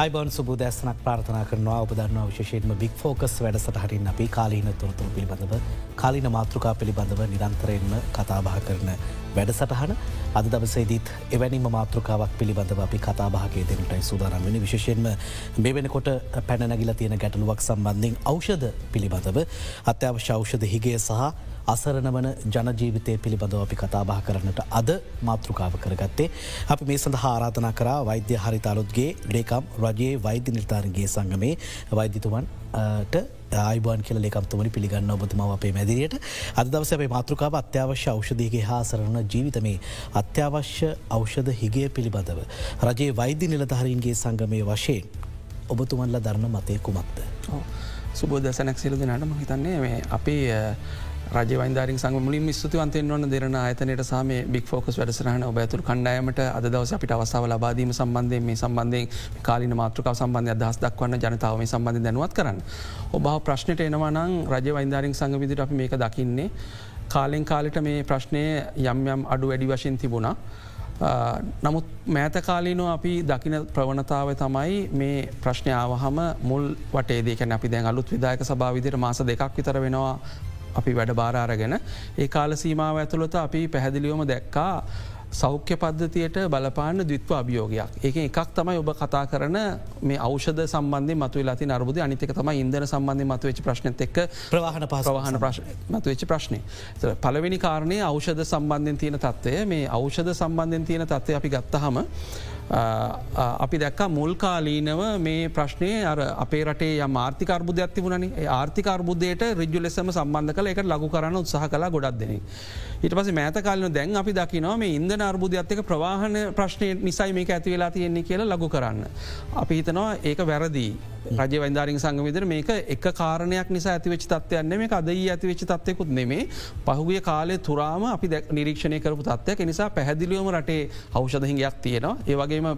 අයිබන් සුබදෑසනක් ප්‍රාථනා කරනවා. ඔබදන්නවා විශේෂයෙන්ම බික් ෆෝකස් වැඩසටහරින් අපි කාලීන තොරතුරු පිළිබඳව කාලින මාතෘකා පිළිබඳව නිරන්තරයෙන්ම කතාබහ කරන වැඩසටහන. අද දවසේදීත් එවැනිම මාතෘකාවක් පිළිබඳව අපි කතාභාගේ දෙනටයි සූදානම් වෙන විශෂයෙන්ම මේ වෙනකොට පැනැගිල තියෙන ගැටලුවක් සම්බන්ධින් ෞෂධ පිළිබඳව අත්‍යවශ්‍ය ෞෂධ හිගේ සහ අසරණ වන ජනජීවිතය පිළිබඳව අපි කතාබා කරන්නට අද මාතෘකාව කරගත්තේ. අපි මේ සඳ ආරාධනා කර වෛද්‍ය හරිතාලුත්ගේ ලේකම් රජයේ වෛද්‍ය නිර්ධාරගේ සංගමේ වෛද්‍යතුවන්ට ආයිබන් කියල ලේකම්තුමනි පිළිගන්න ඔබතුමාව අපේ මැදිරියට අද දවස අපේ මාතෘකාව අත්‍යවශ්‍ය ෞෂධයගේ හා සරණ ජීවිතමේ අත්‍යවශ්‍ය ෞෂධ හිගේ පිළිබඳව. රජයේ වෛද්‍ය නිලධහරීන්ගේ සංගමය වශයෙන් ඔබතුමන්ල දරන්න මතය කුමක්ද. සුබෝදසනක් සිලද නටම හිතන්නේ අපේ රජවන්දාරින් සංග මුලින් ස්තුතිවන්තයෙන් වන්න දෙරන අතනයට සාම බික් ෆෝකස් වැඩසරහන ඔබ ඇතුර කණ්ඩායමට අද දවස අපිට අවසාව ලබාදීම සම්බන්ධය මේ සම්බන්ධයෙන් කාලින මාතෘකාව සම්බන්ධය අදහස් දක්වන්න ජනතාව මේ සම්බන්ධ දැනුවත් කරන්න. ඔබහ ප්‍රශ්නයට එනවනං රජ වයින්දාරින් සංග විදිට අපි මේක දකින්නේ. කාලෙන් කාලෙට මේ ප්‍රශ්නය යම් යම් අඩු වැඩි වශයෙන් තිබුණා. නමුත් මෑතකාලීනෝ අපි දකින ප්‍රවණතාව තමයි මේ ප්‍රශ්නාවහම මුල් වටේදකන අපි දැන් අලුත් විදායක සභාවිදිර මාස දෙකක් විතර වෙනවා අපි වැඩ බාරාරගෙන ඒ කාල සීමාව ඇතුළත අපි පැහැදිලියෝම දැක්කා සෞඛ්‍ය පද්ධතියට බලපාන්න දවිත්ව අභියෝගයක්. ඒක එකක් තමයි ඔබ කතා කරන මේ අවෂද සම්බන්ධ මතු ලති නරබුද අනිතක තම ඉන්දන සම්බන්ධ මතුවෙච ප්‍රශ්නත එක් ප්‍රවාහන පසවාහන මතුවෙච්ච ප්‍රශ්නය. පලවෙනි කාරණය අවෂද සම්බන්ධෙන් තියෙන තත්වය මේ අවෂද සම්බන්ධෙන් තියෙන තත්වය අපි ගත්තහම අපි දැක්ක මුල්කාලීනව මේ ප්‍රශ්නය අර අපේ රටේ ආර්ථික අර්බුදයක් තිබුණනි ආර්ථික අර්බුදයට රිජ්ජු ලෙසම සම්බන්ධ කළ එක ලගු කරන්න උත්සාහ කලා ගොඩක් දෙන. ඊට පස මෑතකාලන දැන් අපි දකිනවා මේ ඉන්ද අර්බුදයක්ක ප්‍රවාහන ප්‍රශ්නය නිසයි මේ ඇති වෙලා තියෙන්නේ කියලා ලගු කරන්න. අපි හිතනවා ඒක වැරදිී. රජ වන්දාරින් සංගවිදර මේක එක කාරණයක් නිසා ඇතිවෙච් තත්වයන්න මේ අදයි ඇතිවෙච් තත්වයකුත් නෙමේ පහුගිය කාලය තුරාම අපි නිරීක්ෂණය කරපු තත්වයක් නිසා පැහැදිලියෝම රටේ අවෂධහිගයක් තියෙනවා. ඒවගේම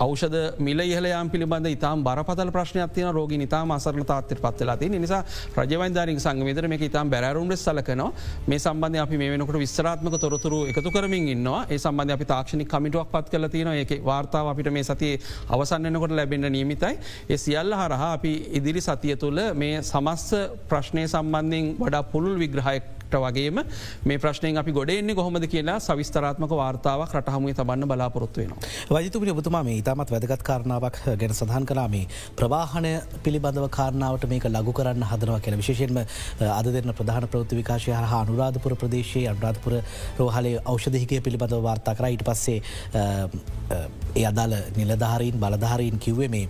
අවෂද මිල ඉහලයම් පිළිබඳ ඉතාම් බරපතල ප්‍රශ්නයක් තියන රෝග නිතා අසරන තාත්තර පත්වෙලා තිය නිසා රජවන්දාරින් සංගවිදර මේ ඉතාම් බැරුම්ට සලකනවා. මේ සම්බන්ධ අපි මේ වෙනකට විස්රාත්මක තොරතුරු එකතු කරමින් ඉන්නවා. ඒ සම්බන්ධ අපි තාක්ෂණි කමිටුවක් පත් කල තියෙන ඒ වාර්තාව අපිට මේ සතිය අවසන්නකොට ලැබෙන නියමිතයි. ඒ සියල්ල හරහා අපි ඉදිරි සතිය තුළ මේ සමස්ස ප්‍රශ්නය සම්බන්ධයෙන් වඩා පුළුල් විග්‍රහයක් වගේම මේ ප්‍රශ්නය අපි ගොඩෙන්නේ කොහොමද කියලා සවිස්තරාත්මක වාර්තාවක් රටහමුවේ තබන්න බලාපොරොත්තු වෙන. වජතුපිට ඔබතුමා මේ ඉතාමත් වැදගත් කාරණාවක් ගැන සඳහන් කලාමේ ප්‍රවාහණය පිළිබඳව කාරණාවට මේක ලගු කරන්න හදනවා කියන විශේෂෙන්ම අද දෙන්න ප්‍රධාන ප්‍රෘති විකාශය හහ අනුරාධපුර ප්‍රදේශයේ අනුරාධපුර රෝහලේ ෞෂධහිකය පිළිබඳව වාර්තා කර. ඊට පස්සේ ඒ අදාළ නිලධාරීන් බලධාරීන් කිව්වේ මේ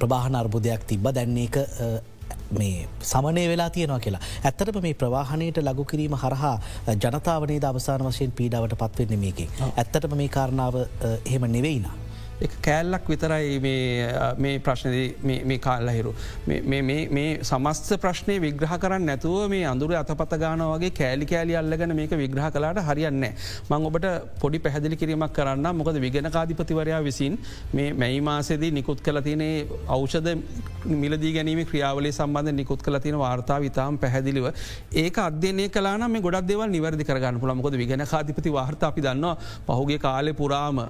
ප්‍රභාහන අර්බුදයක් තිබ්බ. දැන්නේ එක මේ සමනය වෙලා තියෙනවා කියලා. ඇත්තටම මේ ප්‍රවාහණයට ලගු කිරීම හරහා ජනතාවනේ අවසාන වශයෙන් පීඩාවට පත්වෙන්නේ මේකේ. ඇත්තටම මේ කාරණාව එහෙම නෙවෙයිනා. එක කෑල්ලක් විතරයි මේ ප්‍රශ්න කාල්ලහිරු. මේ සමස්ත ප්‍රශ්නය විග්‍රහ කරන්න නැතුව මේ අඳුර අතපත ගාන වගේ කෑලි කෑලි අල්ලගෙන මේක විග්‍රහ කලාට හරියන්න. මං ඔබට පොඩි පැහදිලි කිරීමක් කරන්න මොකද විගෙන කාධිපතිවරයා විසින් මේ මැයි මාසේදී නිකුත් කළ තියනේ ෞෂධ මිලදී ගැනීම ක්‍රියාවලි සම්බන්ධ නිකුත් කළ තියෙන වාර්තා විතාම් පැහැදිලිව ඒක අධ්‍යනය කලාන මේ ගොඩක් දෙවල් නිවැරදි කරගන්න පුළමකොද විගෙන කාධිපති වාර්තා අපි දන්න පහුගේ කාලෙ පුරාම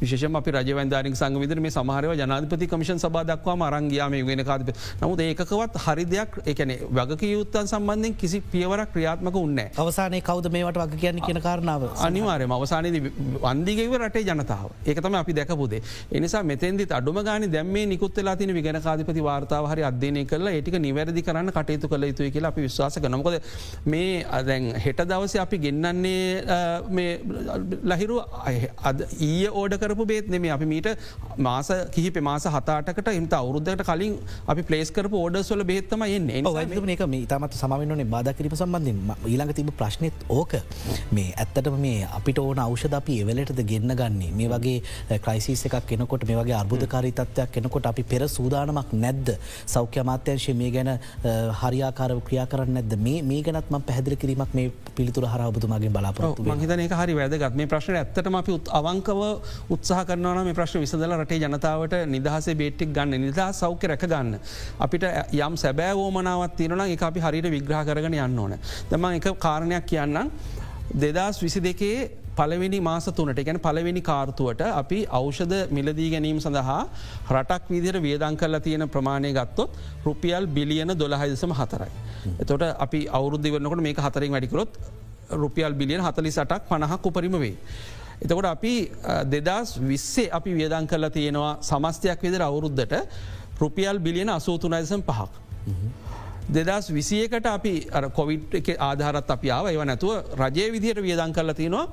විශේෂම අපි රජ රජවන්ධාරික සංවිදර මේ සමහරව ජනාධපති කමිෂන් සබාදක්වාම අරංගයාම ගෙන කාතිප නමුද ඒකවත් හරි දෙයක් එකන වගක යුත්තන් සම්බන්ධෙන් කිසි පියවර ක්‍රියාත්මක උන්න අවසානය කවද මේට වග කියන්න කියන කාරණාව? අනිවාරයම අවසානද වන්දිගව රටේ ජනතාව. ඒකතම අපි දැකපුදේ එනිසා මෙතෙන්දි අඩුම ගාන දැම නිකුත්ලා තින විගෙන කාධපති වාර්තාව හරි අධ්‍යනය කරලා ඒටික නිවැරදි කරන්න කටයුතු කළ යුතුයි කියලා අපි විශ්වාස කනොකද මේ අදැන් හෙට දවස අපි ගෙන්නන්නේ ලහිරු ඊය ඕඩ කරපු බේත් නෙමේ අපි මීට මාස කිහිප මාස හතාටකට එමත අවුරුද්ධට කලින් අපි පලේස්කර ෝඩස්වල බෙත්තම එන්නේ. එක මේ තමත් සමවෙන්නනේ බාධ කිරීම සම්බන්ධින් ඊළඟ තිබ ප්‍රශ්නයත් ඕක. මේ ඇත්තටම මේ අපිට ඕන අවෂධ අපි එවලටද ගෙන්න්න ගන්නේ මේ වගේ ක්‍රයිසිස් එකක් කෙනකොට මේ වගේ අර්බුධකාරී තත්වයක් කෙනකොට අපි පෙර සූදානමක් නැද්ද? සෞඛ්‍ය මාත්‍යංශය මේ ගැන හරියාකාරව ක්‍රියා කරන්න නැද මේ මේ ගැනත්ම පැහදිලි කිරීමක් මේ පිළිතුර හර ඔබතුමාගේ බලාපොරොත්තු මහිතන හරි වැදගත් මේ ප්‍රශ්න ඇත්තටම අපි අවංකව උත්සාහ කරනවන මේ ප්‍රශ්න විසදල රටේ ජනතාවට නිදහසේ බේට්ටික් ගන්න නිදා සෞඛ්‍ය රැක ගන්න. අපිට යම් සැබෑවෝමනාවත් තියෙනන එක අපි හරිට විග්‍රහ කරගෙන යන්න ඕන. දම එක කාරණයක් කියන්නම් දෙදස් විසි දෙකේ පලවෙනි මාස තුනට ගැන පලවෙනි කාර්තුවට අපි ඖෂධ මිලදී ගැනීම සඳහා රටක් විදිර වියදං කරලා තියෙන ප්‍රමාණය ගත්තොත් රුපියල් බිලියන දොළහයිදසම හතරයි. එතොට අපි අවුද්ධ වන්නකට මේ හතරින් වැඩිකරොත් රුපියල් බිලියන හතලි සටක් පණහක් උපරිම වේ. එතකොට අපි දෙදස් විස්සේ අපි වියදං කරලා තියෙනවා සමස්තයක් විදිර අවුරුද්ධට රුපියල් බිලියන අසූතුනයිසම් පහක්. දෙදස් විසියකට අපි කොවිට් එක ආධාරත් අපි ආව ඒව නැතුව රජය විදිහයට වියදං කරලා තියෙනවා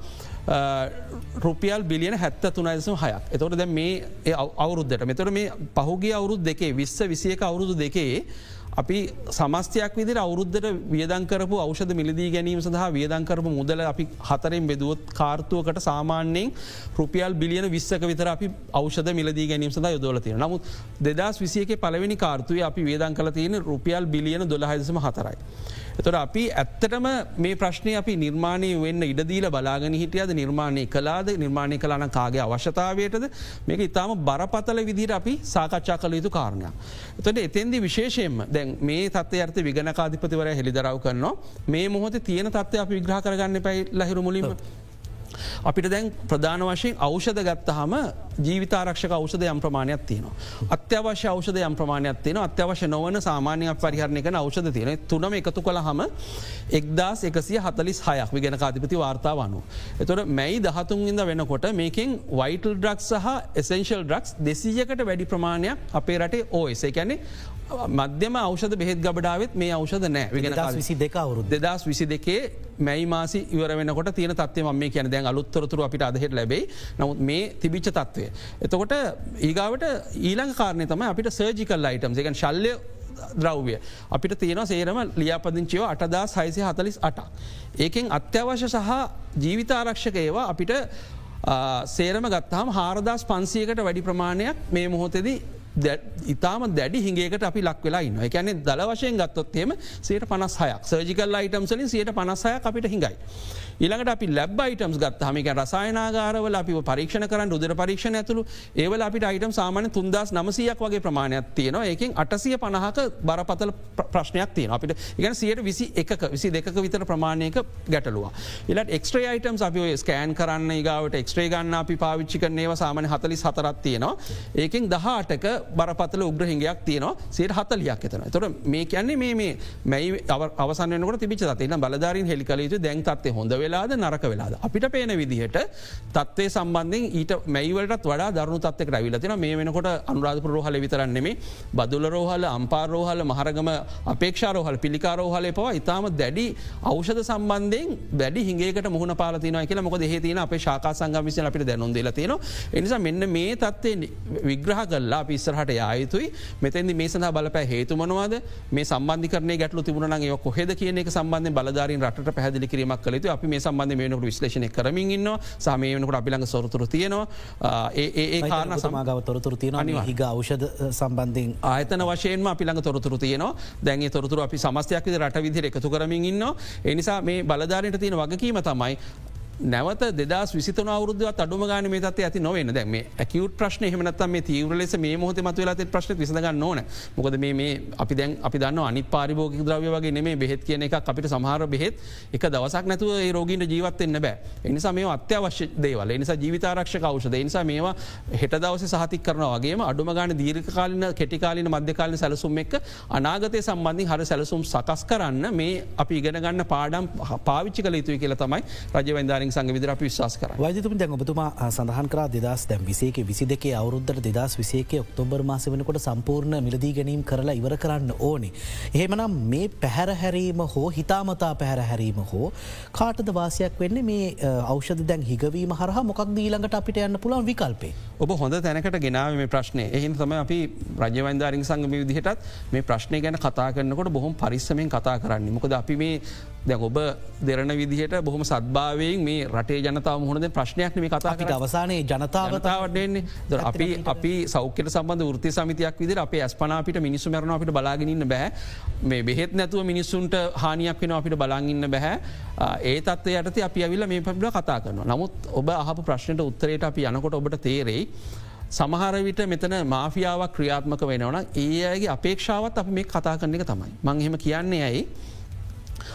රුපියල් බිලියන හැත්ත තුනයිසම හයක්. එතොට දැ මේ අවුරුද්ධට මෙතර මේ පහුගේ අවුරුද් දෙකේ විස්ස විසියක අවුරුදු දෙකේ අපි සමස්තයක් විදිර අවුද්ධට වියදංකරපු අවෂධ මිලදී ගැනීම සඳහා වියදංකරපු මුදල අපි හතරෙන් බෙදුවත් කාර්තුවකට සාමාන්‍යයෙන් රුපියල් බිලියන විස්සක විතර අපි අවෂධ මිලදී ගැනීම සඳ යොදලතිය නමුත් දෙදස් විසියක පලවෙනි කාර්තුවය අපි වියදං කල තියෙන රුපියල් බිලියන දොලහදසම හතරයි. එතොට අපි ඇත්තටම මේ ප්‍රශ්නය අපි නිර්මාණය වෙන්න ඉඩදීල බලාගෙන හිටියද නිර්මාණය කලාද නිර්මාණය කලාන කාගේ අවශ්‍යතාවයටද මේක ඉතාම බරපතල විදිර අපි සාකච්ඡා කළ යුතු කාරණය. එතට එතෙන්දි විශේෂයෙන්ම දැන් මේ තත්ව අර්ථ විගනකාධිපතිවර හෙළිදරව කරනවා මේ මොහොත තියෙන තත්වය අපි විග්‍රහ කරගන්න පැයි ලහිරු මුලින්ම. අපිට දැන් ප්‍රධාන වශයෙන් ඖෂධ ගත්තහම ජීවිතාරක්ෂක ඖෂධ යම් ප්‍රමාණයක් තියෙනවා. අත්‍යවශ්‍ය ඖෂධ යම් ප්‍රමාණයක් තියෙන අත්‍යවශ්‍ය නොවන සාමානයක් පරිහරණය කන ඖෂධ තියෙන තුනම එකතු කළ හම එක්දස් එකසිය හතලිස් හයක් විගෙන කාතිපති වාර්තා වනු. එතොට මැයි දහතුන්ගින්ද වෙනකොට මේකින් වයිටල් ඩ්‍රක් සහ එසෙන්ශල් ඩ්‍රක්ස් දෙසීයකට වැඩි ප්‍රමාණයක් අපේ රටේ ඕයසේ කැනෙ මධ්‍යම අවෂධ බෙහෙත් ගබඩාවත් මේ අවෂධ නෑ විගෙන විසි දෙකවරු දෙදස් විසි දෙකේ මැයි මාසි ඉවර වෙනකොට තියන තත්ව ම කියන දැන් අලුත්තරතුර අපිට අදහෙට ලැබයි නමුත් මේ තිබිච්ච තත්වය. එතකොට ඒගාවට ඊළඟ කාරණය තම අපිට සර්ජිකල් අයිටම් එකන් ශල්ලය ද්‍රව්‍ය. අපිට තියෙන සේරම ලියාපදිංචිව අටදා සයිසය හතලිස් අට. ඒකෙන් අත්‍යවශ්‍ය සහ ජීවිතාරක්ෂක ඒවා අපිට සේරම ගත්තාම හාරදස් පන්සියකට වැඩි ප්‍රමාණයක් මේ මොහොතෙදී ඉතාම දැඩි හිගේකට අපි ලක් වෙලා ඉන්න එකැනෙ දල වශයෙන් ගත්තොත්තේම සයට පනස් හයක් සර්ජිකල් අයිටම්සලින් සයට පනස්සය අපිට හිඟයි. ඊළඟට අපි ලැබ් අයිටම්ස් ගත් හමික රසායනාගාරවල අපි පරීක්ෂණ කරන්න උදර පරීක්ෂණ ඇතුළු ඒවල අපිට අයිටම් සාමාන තුන්දස් නමසයක් වගේ ප්‍රමාණයක් තියෙනවා. ඒකින් අටසිය පණහක බරපතල ප්‍රශ්නයක් තියෙන අපිට ඉගන සියට විසි එක විසි දෙක විතර ප්‍රමාණයක ගැටලුව. ඉලට එක්ස්ට්‍රේ අයිටම් අපි ස්කෑන් කරන්න ගාවට එක්ස්ට්‍රේ ගන්න අපි පාවිච්චි කරනේව සාමන හතලි හතරත් තියෙනවා. ඒකින් දහටක බරපතල උග්‍රහිංගයක් තියනවා. සයට හතලියක් එතන තොට මේ කියන්නේ මේ මැයි අවසනකට තිබිච තන බලධාරින් හෙලිකලීතු දැන් තත්ේ හොඳ වෙලාද නරක වෙලාද. අපිට පේන විදිහට තත්වේ සම්බන්ධෙන් ඊට මැයිවලට වඩා දරුණු තත්ක රැවිල තින මේ වෙනකොට අනුරාධපුර රෝහල විතරන්නෙමේ බදුල රෝහල අම්පාරෝහල මහරගම අපේක්ෂාරෝහල පිළිකාරෝහලය පවා ඉතාම දැඩි අවෂධ සම්බන්ධයෙන් වැඩි හිගේකට මුහුණ පාලතින කියල මොක දෙහේතින අප ශාකා සංගමිස අපිට දැනුන්දල තියෙන එනිසා මෙන්න මේ තත්වේ විග්‍රහ කල්ලා පිස්සරහට යායුතුයි මෙතැදි මේ සඳහ බලපෑ හේතුමනවාද මේ සම්බන්ධිකරන ගැටලු තිබුණනගේ කොහෙද කියන එක සම්බන්ධ බලධාරින් රට පැදිලි කිරීමක් කලතු අපි මේ සම්බන්ධ මේනකට විශ්ලේෂණ කරමින් ඉන්න සමයනකට අපිළඟ සොරතුර තියෙනවා. ඒ කාරන සමාගව තොරතුර තියෙන හිග අවෂධ සම්බන්ධින් ආයතන වශයෙන්ම අපිළඟ තොරතුර තියනවා. දැන්ගේ තොරතුර අපි සමස්තයක් රට විදිර එකතු කරමින් ඉන්න එනිසා මේ බලධාරයට තියෙන වගකීම තමයි නැවත දෙදස් විසිතන අවුරුද්ධවත් අඩුම ගාන මේ තත් ඇති නොවෙන. දැම ඇකවට් ප්‍රශ්න හමනත් මේ තීවර ලෙස මේ මොහොත මතු වෙලා ප්‍රශ්න විසඳගන්න ඕන. මොකද මේ අපි දැන් අපි දන්න අනි පාරිභෝගික ද්‍රව්‍ය වගේ නෙමේ බෙහෙත් කියන එක අපිට සමහර බෙහෙත් එක දවසක් නැතුව ඒ රෝගීන්ට ජීවත්වෙන්න බෑ. එනිසා මේ අත්‍යවශ්‍ය දේවල. නිසා ජීවිතාරක්ෂ කවෂද නිසා මේවා හෙට දවස සහතික් කරන වගේ අඩුම ගාන දීර්කාලන කෙටිකාලන මධ්‍යකාලන සැලසුම් එක් අනාගතය සම්බන්ධින් හර සැලසුම් සකස් කරන්න මේ අපි ඉගෙන ගන්න පාඩම් පාවිච්චි කළ යුතුයි කියල තමයි රජවන්ධාර නාරින් සංග විදර අපි විශවාස කර වජතුම දැන් ඔබතුමා සඳහන් කර දෙදස් දැම් විසේක විසි දෙකේ අවුද්ධ දෙදස් විසේක ඔක්තොබර් මාස වෙනකොට සම්පූර්ණ මිලදී ගැනීම් කරලා ඉවර කරන්න ඕනේ. එහෙමනම් මේ පැහැරහැරීම හෝ හිතාමතා පැහැරහැරීම හෝ කාටද වාසයක් වෙන්න මේ අවෂධ දැන් හිගවීම හරහ මොකක් දීළඟට අපිට යන්න පුළන් විකල්පේ. ඔබ හොඳ තැනකට ගෙනාව මේ ප්‍රශ්නය එහින් තම අපි රජවන්ධාරින් සංගම විදිහටත් මේ ප්‍රශ්නය ගැන කතා කරන්නකොට බොහොම පරිස්සමෙන් කතා කරන්න මොකද අපි මේ දැ ඔබ දෙරන විදිහට බොහොම සත්භාවයෙන් මේ රටේ ජනතාව මුහුණද ප්‍රශ්නයක් මේ කතාට අවසානයේ ජනතාවතාවටන්නේ අපි අපි සෞඛ්‍ය සබඳ ෘති සමිතියක් විදිර අප ඇස්පනාපිට මිනිසු මරන අපිට බලාගෙනන්න බැහ මේ බෙහෙත් නැතුව මිනිස්සුන්ට හානියක් වෙන අපිට බලාගන්න බැහැ ඒ තත්ව යට අපි ඇවිල්ල මේ පබිල කතා කරන නමුත් ඔබ අහපු ප්‍රශ්නයට උත්තරයට අපි යනකොට ඔබට තේරෙයි. සමහර විට මෙතන මාෆියාවක් ක්‍රියාත්මක වෙනවන ඒ අයගේ අපේක්ෂාවත් අප මේ කතා කරන එක තමයි. මංහෙම කියන්නේ ඇයි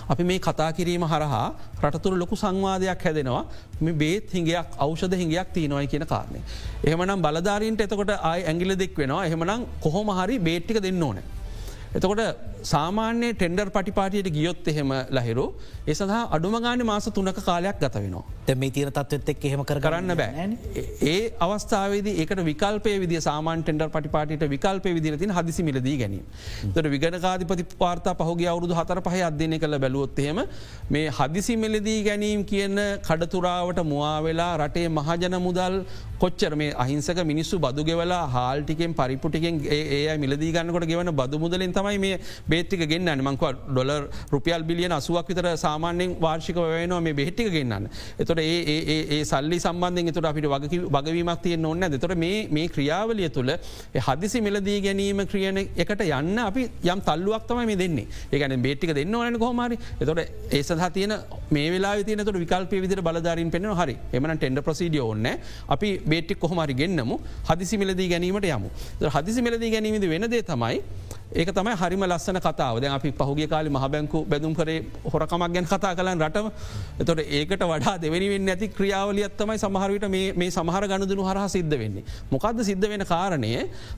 අපි මේ කතා කිරීම හරහා රටතුර ලොකු සංවාධයක් හැදෙනවා මේ බේත් හිඟයක් අවෂධ හිඟයක් තියනොයි කියන කාරණය. එහමනම් බලධාරීන්ට එතකොට ආය ඇගිල දෙක් වෙනවා එහෙමනම් කොහොම හරි බේට්ටික දෙන්න ඕන. එතකොට සාමාන්‍ය ටෙන්ඩර් පටිපාටියට ගියොත් එහෙම ලහිරු ඒ සඳහා අඩුමගාන මාස තුනක කාලයක් ගත වෙනවා. මේ තීර තත්වත් එක් එහෙම කරන්න බෑ ඒ අවස්ථාවද ඒක විකල්පය විදි සාමාන් ටෙන්ඩර් පටිපාට විකල්පය විදින තින හදිසි මිලදී ගැනීම. තොට විගනකාධිපති පාර්තා පහුගේ අවුදු හතර පහ අධ්‍යනය කළ බැලුවොත්හෙම මේ හදිසි මිලදී ගැනීම් කියන කඩතුරාවට මුවාවෙලා රටේ මහජන මුදල් කොච්චර මේ අහිංසක මිනිස්සු බදු ගෙවලා හාල්ටිකෙන් පරිපුටිකෙන් ඒ මිලදී ගන්නකොට ගෙවන බදු මුදලින් තමයි මේ බේතික ගෙන්න්න මංකව ඩොලර් රුපියල් බිලියන අසුවක් විතර සාමාන්‍යෙන් වාර්ෂික වයනවා මේ බෙහිටික ගෙන්න්න. එතොට ඒ සල්ලි සම්බන්ධ තුට අපිට වගවීමක් තියෙන් ඔන්න දෙතොට මේ ක්‍රියාවලිය තුළ හදිසි මෙලදී ගැනීම ක්‍රියන එකට යන්න අපි යම් තල්ලුවක් තමයි මේ දෙන්නේ. ඒකන බේටික දෙන්න ඕන කොහමරි එතොට ඒ සහ තියන මේ වෙලා තියනතුට විකල්ප විදිර බලධාරින් පෙන හරි. එමන ටෙන්ඩ ප්‍රසිඩිය ඕන්න අපි බේටික් කොහමරි ගෙන්න්නමු හදිසි මිලදී ගැනීමට යමු. හදිසි මිලදී ගැනීමද වෙනදේ තමයි ඒක තමයි හරිම ලස්සන කතාවද අපි පහුගේ කාලි මහබැංකු බැදුම් කරේ හොරකමක් ගැන කතා කලන් රටම එතොට ඒකට වඩා දෙවැනිවෙන් ඇති ක්‍රියාවලියත්තමයි සමහරවිට මේ සමහර ගණදුනු හරහ සිද්ධ වෙන්නේ. මොකක්ද සිද්ධ වෙන කාරණය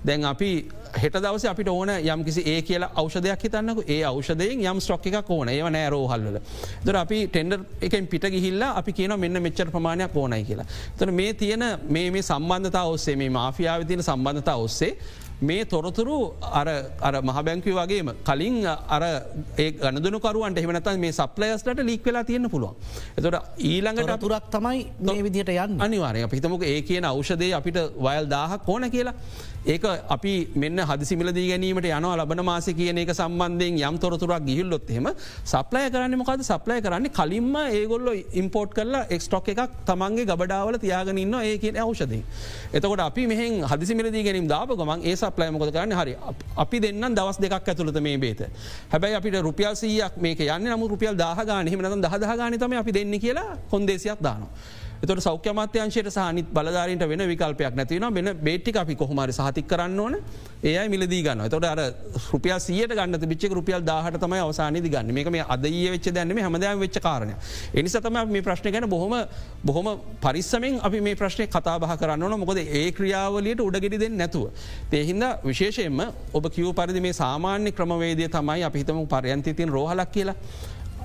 දැන් අපි හෙට දවස අපිට ඕන යම් කිසි ඒ කියලා අවෂදයක් හිතන්නක ඒ අවෂදයෙන් යම් ස්ට්‍රොක් එකක් ඕන ඒව නෑ රෝහල්ල. දර අපි ටෙන්ඩර් එකෙන් පිට ගිහිල්ලා අපි කියන මෙන්න මෙච්චර ප්‍රමාණයක් ඕනයි කියලා. තන මේ තියෙන මේ සම්බන්ධතා ඔස්සේ මේ මාෆියාව තියන සම්බන්ධතා ඔස්සේ මේ තොරතුරු අර මහබැංකව වගේම කලින් අර ඒ ගණදනකරුවන්ට එහමනත මේ සප්ලයස්ලට ලීක් වෙලා තියෙන පුළුවන්. එතොට ඊළඟට අතුරක් තමයි නො විදිහට යන්න අනිවාරය පිතමක ඒ කියන අවෂදය අපිට වයල් දාහක් ඕන කියලා. ඒක අපි මෙන්න හදිසිමිලදී ගැනීමට යනවා ලබන මාස කියන එක සම්බන්ධයෙන් යම් තොරතුරක් ගිහිල්ලොත් එෙම සප්ලය කරන්න මොකද සප්ලය කරන්නේ කලින්ම ඒගොල්ල ඉම්පෝට් කරලා එක්ස්ටොක් එකක් තමන්ගේ ගබඩාවල තියාගෙනන්න ඒ කියන අවෂදය. එතකොට අපි මෙහෙන් හදිසිමිලදී ගැනීම දාප ගමන් ඒ සප්ලය මොකද කරන්න හරි අපි දෙන්න දවස් දෙකක් ඇතුළත මේ බේත හැබැයි අපිට රුපියල් සීයක් මේක යන්න නමු රුපියල් දාහගාන හිමනත දහදාගානතම අපි දෙන්න කියලා කොන්දේසියක් දානවා. එතට සෞඛ්‍යමත්‍යංශයට සහනිත් බලධාරන්ට වෙන විකල්පයක් නැතිවන වෙන බේට්ටි අපි කොහමරි සහතික් කරන්න ඕන. ඒයි මිලදී ගන්න තොට අර රුපියල් සියට ගන්න පිච්ච රුපියල් දාහට තමයි අවසානද ගන්න. මේක මේ අදය වෙච් දැන්නම හමදම වෙච් කාරණය එනිසතම මේ ප්‍රශ්න ගැන බොහොම බොහොම පරිස්සමෙන් අපි මේ ප්‍රශ්නය කතාබහ කරන්න ඕන. මොකද ඒ ක්‍රියාවලියට උඩගෙඩි දෙන්න නැතුව. තේහින්ද විශේෂයෙන්ම ඔබ කිව් පරිදි මේ සාමාන්‍ය ක්‍රමවේදය තමයි අපිහිතම පරයන්තිතින් රෝහලක් කියලා.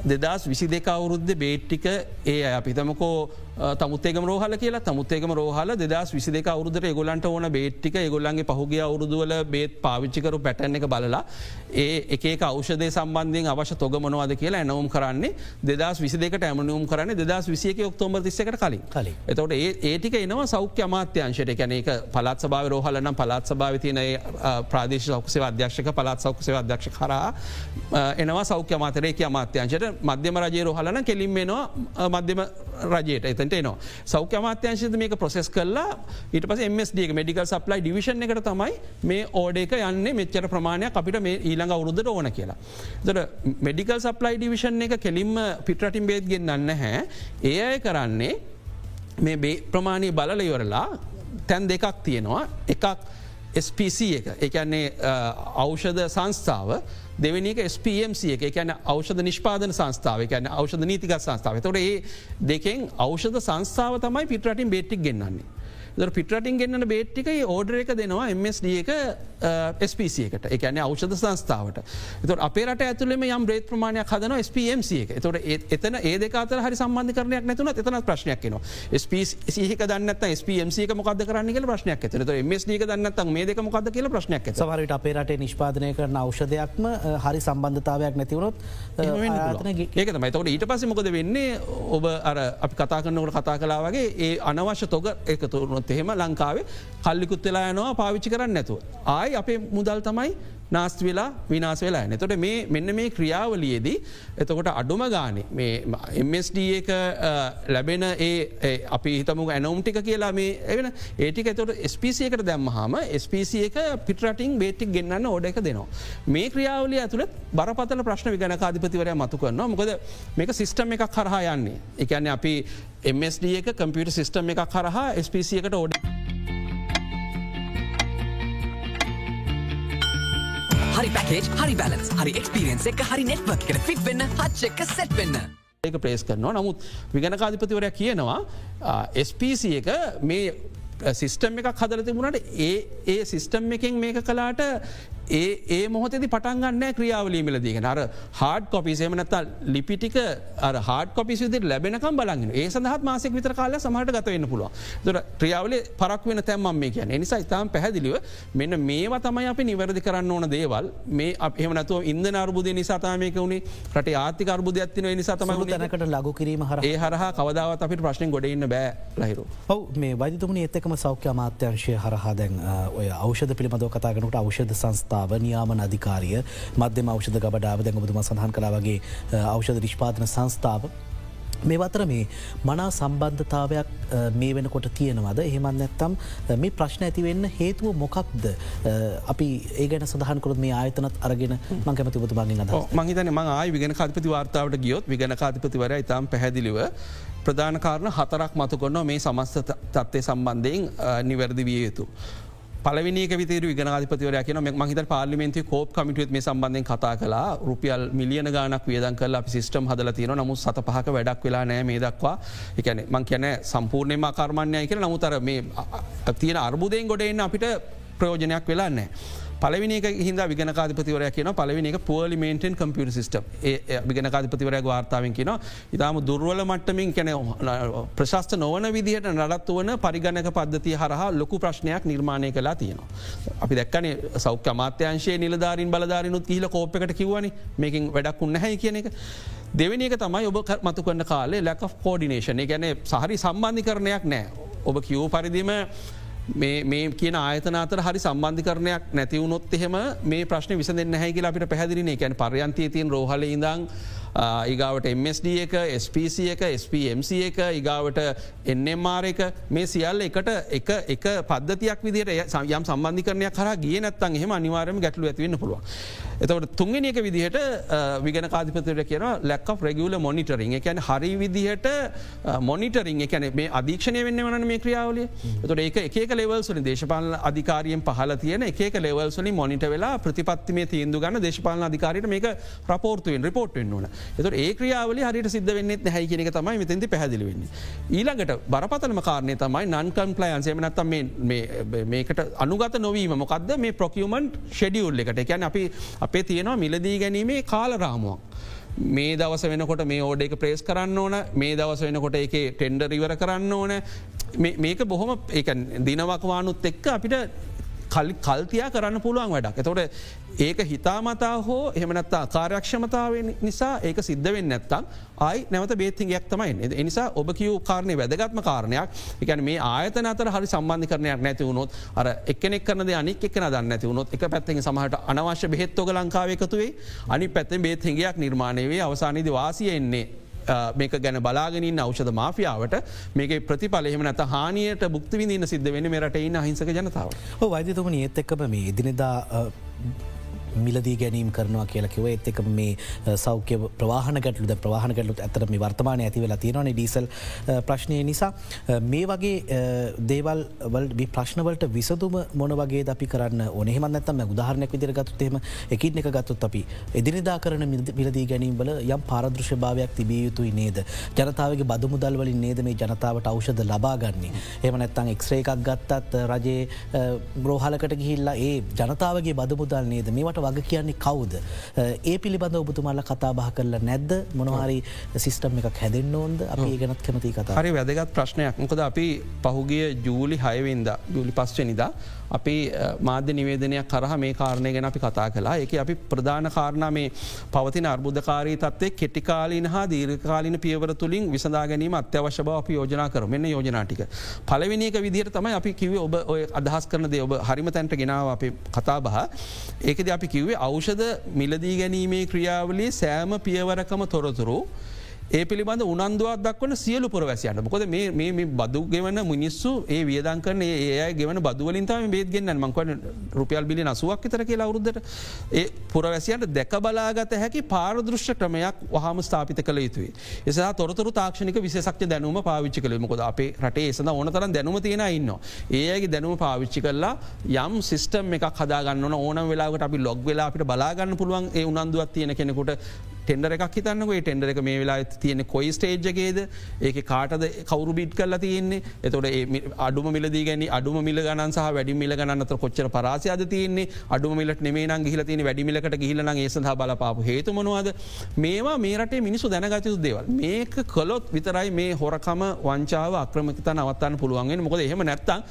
දෙදස් විසි දෙක අවුරුද්ධ බේට්ටික ඒ අය අපිතමකෝ තමුත්තේක රෝහල කියලා. තමුත්තේකම රෝහල දෙදස් විසි දෙක අවුරුදර ගොලන්ට ඕන බේට්ටික ගොල්ලන්ගේ පහුගේ අවුරුදුවල බේත් පාවිච්චිකරු පැටන එක බලලා ඒ එක අවෂදය සම්බන්ධයෙන් අවශ්‍ය තොගමනවාද කියලා ඇනවම් කරන්නේ දෙදස් විසි දෙකට ඇමනුම් කරන්න දෙදස් විසියක ඔක්තෝම්බ තිස්සකට කලින්. කලින්. එතවට ඒ ඒටික එනවා සෞඛ්‍ය අමාත්‍යංශයට. කැන එක පලත් සභාව රෝහලනම් පලත් සභාවතියන ප්‍රාදේශ සෞක්ෂය අධ්‍යක්ෂක පලත් සෞක්ෂය අධ්‍යක්ෂ කරා එනවා සෞඛ්‍ය මාතරයක අමාත්‍යංශයට. මධ්‍යම රජය රෝහලන කෙලින් වෙනවා මධ්‍යම රජයට. එත එතට එනවා. සෞඛ්‍ය අමාත්‍යංශද මේක ප්‍රොසෙස් කරලා ඊට පස MSD මෙඩිකල් සප්ලයි ඩිවිෂන් එකට තමයි මේ ඕඩ එක යන්නේ. මෙච්චර ප්‍රමාණයක් අපිට මේ ඊළඟ අවුරුද්ධ ඕන කියලා. දට මෙඩිකල් සප්ලයි ඩිවිෂන් එක කෙලින්ම පිටරටින් බේත් ගෙන්න්න හැ ඒ අය කරන්නේ මේ ප්‍රමාණී බලල ඉවරලා තැන් දෙකක් තියෙනවා. එකක් SPC එක. එකන්නේ අවෂධ uh, සංස්ථාව. දෙවනික SPMC එක. එකැන අවෂධ නිෂ්පාදන සංස්ථාව. එකැන අවෂධ නීතික සංස්ථාව. තොට ඒ දෙකෙන් අවෂධ සංස්ථාව තමයි පිටරටින් බේටික් ගෙන්න්නන්නේ. පිටරටින් ගෙන්න්න බේට්ටික ඕඩර එක දෙනවා MSD එක ස්පC එකට. එකන අවෂධ සංස්ථාවට. එත අපේට ඇතුලෙම යම් බ්‍රේත් ප්‍රමාණයක් හදන ස්PMC එක. තොට එතන ඒ දෙකාතර හරි සම්බන්ධ කරනයක් නැතුන එතන ප්‍රශ්නයක් න ස්පසික දන්නත් ස්PMC එක මොකද කරන්න ප්‍රශ්නයක් ඇත MSD දන්නත් මේ දෙක මොකද කියල ප්‍රශ්නයක් සහරට අපේරට නිෂ්පාදනය කරන අවෂධයක්ම හරි සම්බන්ධතාවයක් නැතිවරොත් ඒක තමයි. තවට ඊට පස මොකද වෙන්නේ? ඔබ අර අපි කතා කරනකට කතා කලා වගේ ඒ අනවශ්‍ය තොග එකතුරුණොත් එහෙම ලංකාවේ කල්ලිකුත් වෙලා යනවා පාවිච්චි කරන්න නැතුව. ආය අපේ මුදල් තමයි නාස්ත වෙලා විනාස වෙලා එතොට මේ මෙන්න මේ ක්‍රියාවලියේදී එතකොට අඩුම ගානේ මේ MSD එක ලැබෙන ඒ අපි හිතමු ඇනවම්ටික කියලා මේ එවෙන ඒටික එතොට ස්පිසි එකට දැම්මහම ස්පිසි එක පිටරටින් බේටික් ගෙන්න්න ඕඩ එක දෙනවා. මේ ක්‍රියාවලිය ඇතුළත් බරපතල ප්‍රශ්න විගන කාධිපතිවරය මතු කරනවා මොකද මේක සිිස්ටම් එකක් කරහා යන්නේ එකන්නේ අපි MSD එක කම්පියට සිිස්ටම් එකක් කරහා ස්පිසි එකට ඕඩ. හරි පැකේජ් හරි බැලස් හරි එක්ස්පිරියන්ස් එක හරි නෙට්වක් එකට ෆික් වෙන්න හච් එක සැට් වෙන්න. ඒක ප්‍රේස් කරනවා නමුත් විගණකාධිපතිවරයක් කියනවා SPC එක මේ සිිස්ටම් එකක් හදල තිබුණට ඒ ඒ සිිස්ටම් එකෙන් මේක කලාට ඒ ඒ මොහොතෙදි පටන්ගන්න ක්‍රියාවලීමල දීගෙන අර හාඩ කොපිසේම නත්තල් ලිපිටික හාඩ කොපිසි ලැබෙනකම් බලන්න ඒ සඳහත් මාසෙක් විතර කාල සමහට ගතවෙන්න පුළුව දොර ක්‍රියාවල පරක් වෙන තැම්ම මේ කියන නිසා ඉතාම් පැහැදිලිව මෙන්න මේවා තමයි අපි නිවැරදි කරන්න ඕන දේවල්. මේ අපහමනතුව ඉන්ද අර්බුද නිසාතාමයක වුණේ රට ආතික අර්බුද ඇත්තින නිසාතම තැනකට ලගු කිරීම හර ඒ හරහා කවදාවත් අපිට ප්‍රශ්න ගොඩඉන්න බෑ ලහිරු. ඔව මේ වෛදතුමනි එත්තකම සෞඛ්‍ය අමාත්‍යංශය හරහා දැන් ඔය අවෂධ පිළිබඳව කතාගනට අවෂධ සංස්ථාව නියාමන අධිකාරිය මධ්‍යම අවෂධ ගබඩාව දැන් ඔබතුම සඳහන් කලා වගේ අවෂධ නිෂ්පාතන සංස්ථාව. මේ අතර මේ මනා සම්බන්ධතාවයක් මේ වෙනකොට තියෙනවද? එහෙමත් නැත්තම් මේ ප්‍රශ්න ඇතිවෙන්න හේතුව මොකක්ද? අපි ඒ ගැන සඳහන්කරත් මේ ආයතනත් අරගෙන මං කැමති බතුමාගින් අද මහිතන ම ආය විගෙන කාතිපති වාර්තාවට ගියොත් විගෙන කාතිපතිවර ඉතාම් පැහැදිලිව ප්‍රධාන කාරණ හතරක් මතු කොන්න මේ සමස්ත තත්වය සම්බන්ධයෙන් නිවැරදි විය යුතු. පලවිනික විතර විගනාධපතිවර කියන මහිත පාලිමෙන්ති කෝප් කමිටුවත් මේ සම්බන්ධයෙන් කතා කලා රුපියල් මිලියන ගානක් වියදන් කල අපි සිස්ටම් හදල තියෙන නමුත් සත පහක වැඩක් වෙලා නෑ මේ දක්වා. එකන මං කියන සම්පූර්ණයම කර්මණ්‍යය කියෙන නමුතර මේ තියෙන අර්බුදයෙන් ගොඩෙන් අපිට ප්‍රයෝජනයක් වෙලාන්නෑ. පලවිනික හිද විගනකාධපතිවරය කියන පලවිනික පෝලිමේන්ටන් කම්පියට සිස්ටම් විගනකාධපතිවරය වාර්තාවෙන් කියන ඉතාම දුර්වල මට්ටමින් කැන ප්‍රශස්ත නොවන විදිහට නඩත්තු වන පරිගණක පද්ධතිය හරහා ලොකු ප්‍රශ්නයක් නිර්මාණය කලා තියෙනවා. අපි දැක්කනේ සෞඛ්‍ය අමාත්‍යංශයේ නිලධාරින් බලධාරනුත් කියල කෝප්පකට කිවනි මේකින් වැඩක් උන්න හැ කියන එක. දෙවනි එක තමයි ඔබ මතු කන්න කාලේ ලැක කෝඩිනේෂන ගැන සහරි සම්බන්ධි කරණයක් නෑ. ඔබ කිව් පරිදිම මේ කියන ආයතන අතර හරි සම්බන්ධිකරණයක් නැතිවුණොත් එහෙම මේ ප්‍රශ්න විස දෙන්න හැකි අපිට පැදිලින එකැන පර්යන්තය තින් රෝහල ඉදං ඉගාවට MSD එක SPC එක SPMC එක ඉගාවට එන්නMR එක. මේ සියල්ල එකට එක එක පද්ධතියක් විදිට යම් සම්බන්ධිකරනයක් කර ගිය නැත්තන් එහෙම අනිවාරම ගැටලු ඇතිවන්න පුළුව. එතවට තුන්ගෙන එක විදිහට විගෙන කාධිපතර කියන ලැක් රෙගුල මොනිටරින් එකැන හරි විදිහට මොනිටරින් එකැන මේ අධීක්ෂණය වෙන්න වන මේ ක්‍රියාවලිය. තොට ඒක එක ලෙවල්සලින් දේශපාල අධිකාරියෙන් පහල තියෙන එක ලෙවල්සලින් මොනිට වෙලා ප්‍රතිපත්තිමේ තීන්දු ගන්න දේශපාලන අධිකාරයට මේක රපෝර්තුවෙන් රිපෝට්ෙන් වන එතුට ඒ ක්‍රියාවල හරිට සිද්ධ වෙන්නෙත් හැයි කෙනෙක තමයි මෙතැති පැදිලිවෙන්නේ. ඊළඟට බරපතනම කාරණය තමයි නන්කම් ප්ලයන්සේම නත්තම් මේකට අනුගත නොවීම. මොකක්ද මේ ප්‍රොකියමන්ට් ෂෙඩියුල් එකට. එකැන අපි අපේ තියෙනවා මිලදී ගැනීමේ කාලරාමුවක්. මේ දවස වෙනකොට මේ ඕඩ එක ප්‍රේස් කරන්න ඕන. මේ දවස වෙනකොට එක ටෙන්ඩ රිවර කරන්න ඕන. මේක බොහොම දිනවකවානුත් එක්ක අපිට කල්තියා කරන්න පුළුවන් වැඩක්. එතොට ඒක හිතාමතා හෝ එහමනත්තා කාර්යක්ෂමතාව නිසා ඒක සිද්ධවෙන්න නැත්තම් අයි නැවත බේතිගයක් තමයි එනිසා ඔබ කිව් කාරණය වැදගත්ම කාරණයක්. එකන මේ ආයතන අතර හරි සම්බන්ධ කරනයක් නැති වුණොත් අර එක්නෙක් කරන අනික් එක්න දන්න නැති වුණොත් එක පැත්තෙන් සමහට අනවශ්‍ය බෙහෙත්තෝග ලංකාවකතුවේ අනි පැත්තෙන් බේත් හිගයක් නිර්මාණයවේ අවසානීද වාසිය එන්නේ මේක ගැන බලාගෙනින් අවෂද මාෆියාවට මේක ප්‍රතිඵලෙම නැත හානියට බුක්තිවිදින්න සිද්ධ වෙන මෙරට ඉන්න හිංසක ජනතාව. වෛදතුමනි ඒත් එක්කම මේ ඉදිනිදා මිලදී ගැනීම් කරනවා කියලකිව එත් එක මේ සෞඛ්‍ය ප්‍රවාහන ගැටලුද ප්‍රවාහන ගැටලුත් ඇතර මේ වර්තමාන ඇති වෙලා තියෙනවන ඩීසල් ප්‍රශ්නය නිසා. මේ වගේ දේවල් ප්‍රශ්නවලට විසදුම මොන වගේ අපි කරන්න ඕනෙහම නැතම උදාහරනයක් විදිර ගත්තුතේම එකින් එක ගත්තුත් අපි එදිනිදා කරන මිලදී ගැනීම්වල යම් පාරදෘශ භාවයක් තිබිය යුතුයි නේද? ජනතාවගේ බදු මුදල් වලින් නේද මේ ජනතාවට අවෂද ලබාගන්නේ එම නැත්තං එක්ස්රේ එකක් ගත්තත් රජයේ බ්‍රෝහලකට ගිහිල්ලා ඒ ජනතාවගේ බදු මුදල් නේද? මේවට වග කියන්නේ කවුද. ඒ පිළිබඳ ඔබතුමල්ල කතා බහ කරලා නැද්ද? මොනවාරි සිිස්ටම් එකක් හැදෙන් ඕොන්ද? අපි ගැනත් කැමති කතා හරි වැදගත් ප්‍රශ්නයක්. මොකද අපි පහුගිය ජූලි හයවෙන්ද ජූලි පස්්චනිදා අපි මාධ්‍ය නිවේදනයක් කරහ මේ කාරණය ගැන අපි කතා කලා එක අපි ප්‍රධාන කාරණ මේ පවතින අර්බුධකාරී තත්වේ කෙටිකාලීන හා දීර්කාලීන පියවර තුළින් විසඳා ගැනීම අත්‍යවශ්‍ය බව අපි යෝජනා කරමෙන්න යෝජනාටික. පලවිනික විදිහයට තමයි අපි කිව ඔබ ඔය අදහස් කරන දේ. ඔබ හරිම තැන්ට ගෙනාව අපි කතා බහ. ඒකද අපි කිව්වේ අවෂධ මිලදී ගැනීමේ ක්‍රියාවලේ සෑම පියවරකම තොරතුරු ඒ පිළිබඳ උනන්දුවත් දක්වන සියලු පුරවැසියන්ට. මොකද මේ බදු ගෙවන මිනිස්සු ඒ වියදන් කරන ඒ ගෙවන බදුවලින්තම බේදගෙන්න්න මංකවන රුපියල් බිලි නසුවක් තර කියලා අවුරුද්දට. ඒ පුරවැසියන්ට දැක බලාගත හැකි පාරදෘශ්‍ය ක්‍රමයක් වහම ස්ථාපිත කළ යුතුයි. එසා තොරතුර තාක්ෂණික විශේෂක්්‍ය දැනුම පාවිච්චි කළ. මොකද අපේ රටේ එසඳ ඕනතරන් දැනුම තියෙන ඉන්න. ඒගේ දැනුම පාවිච්චි කරලා යම් සිිස්ටම් එකක් හදාගන්න ඕන. වෙලාට අපි ලොග් වෙලා අපිට බලාගන්න පුළුවන් ඒ උනන්දුවත් තියෙන කෙනෙකුට ටෙන්ඩර එකක් හිතන්නක. ටෙන්ඩර එක මේ වෙලා තියෙන කොයි ස්ටේජ්ගේද ඒක කාටද කවරු බිට් කරලා තියෙන්නේ? එතොට අඩුම මිලදී ගැන අඩුම මිල ගන සහ වැඩි මිල ගන්නත කොච්චර පරාසයද තියන්නේ? අඩුම මිලට නෙමේ ගහිල තින වැඩිමිලකට ගහිලන ඒ සඳහ බලපාපු හේතුමනවාද මේවා මේ රටේ මිනිසු දැනගතයුතු දේවල්. මේක කොලොත් විතරයි මේ හොරකම වංචාව අක්‍රමකත නවත්තන්න පුළුවන්ගෙන මොකද එහෙම නැත්තම්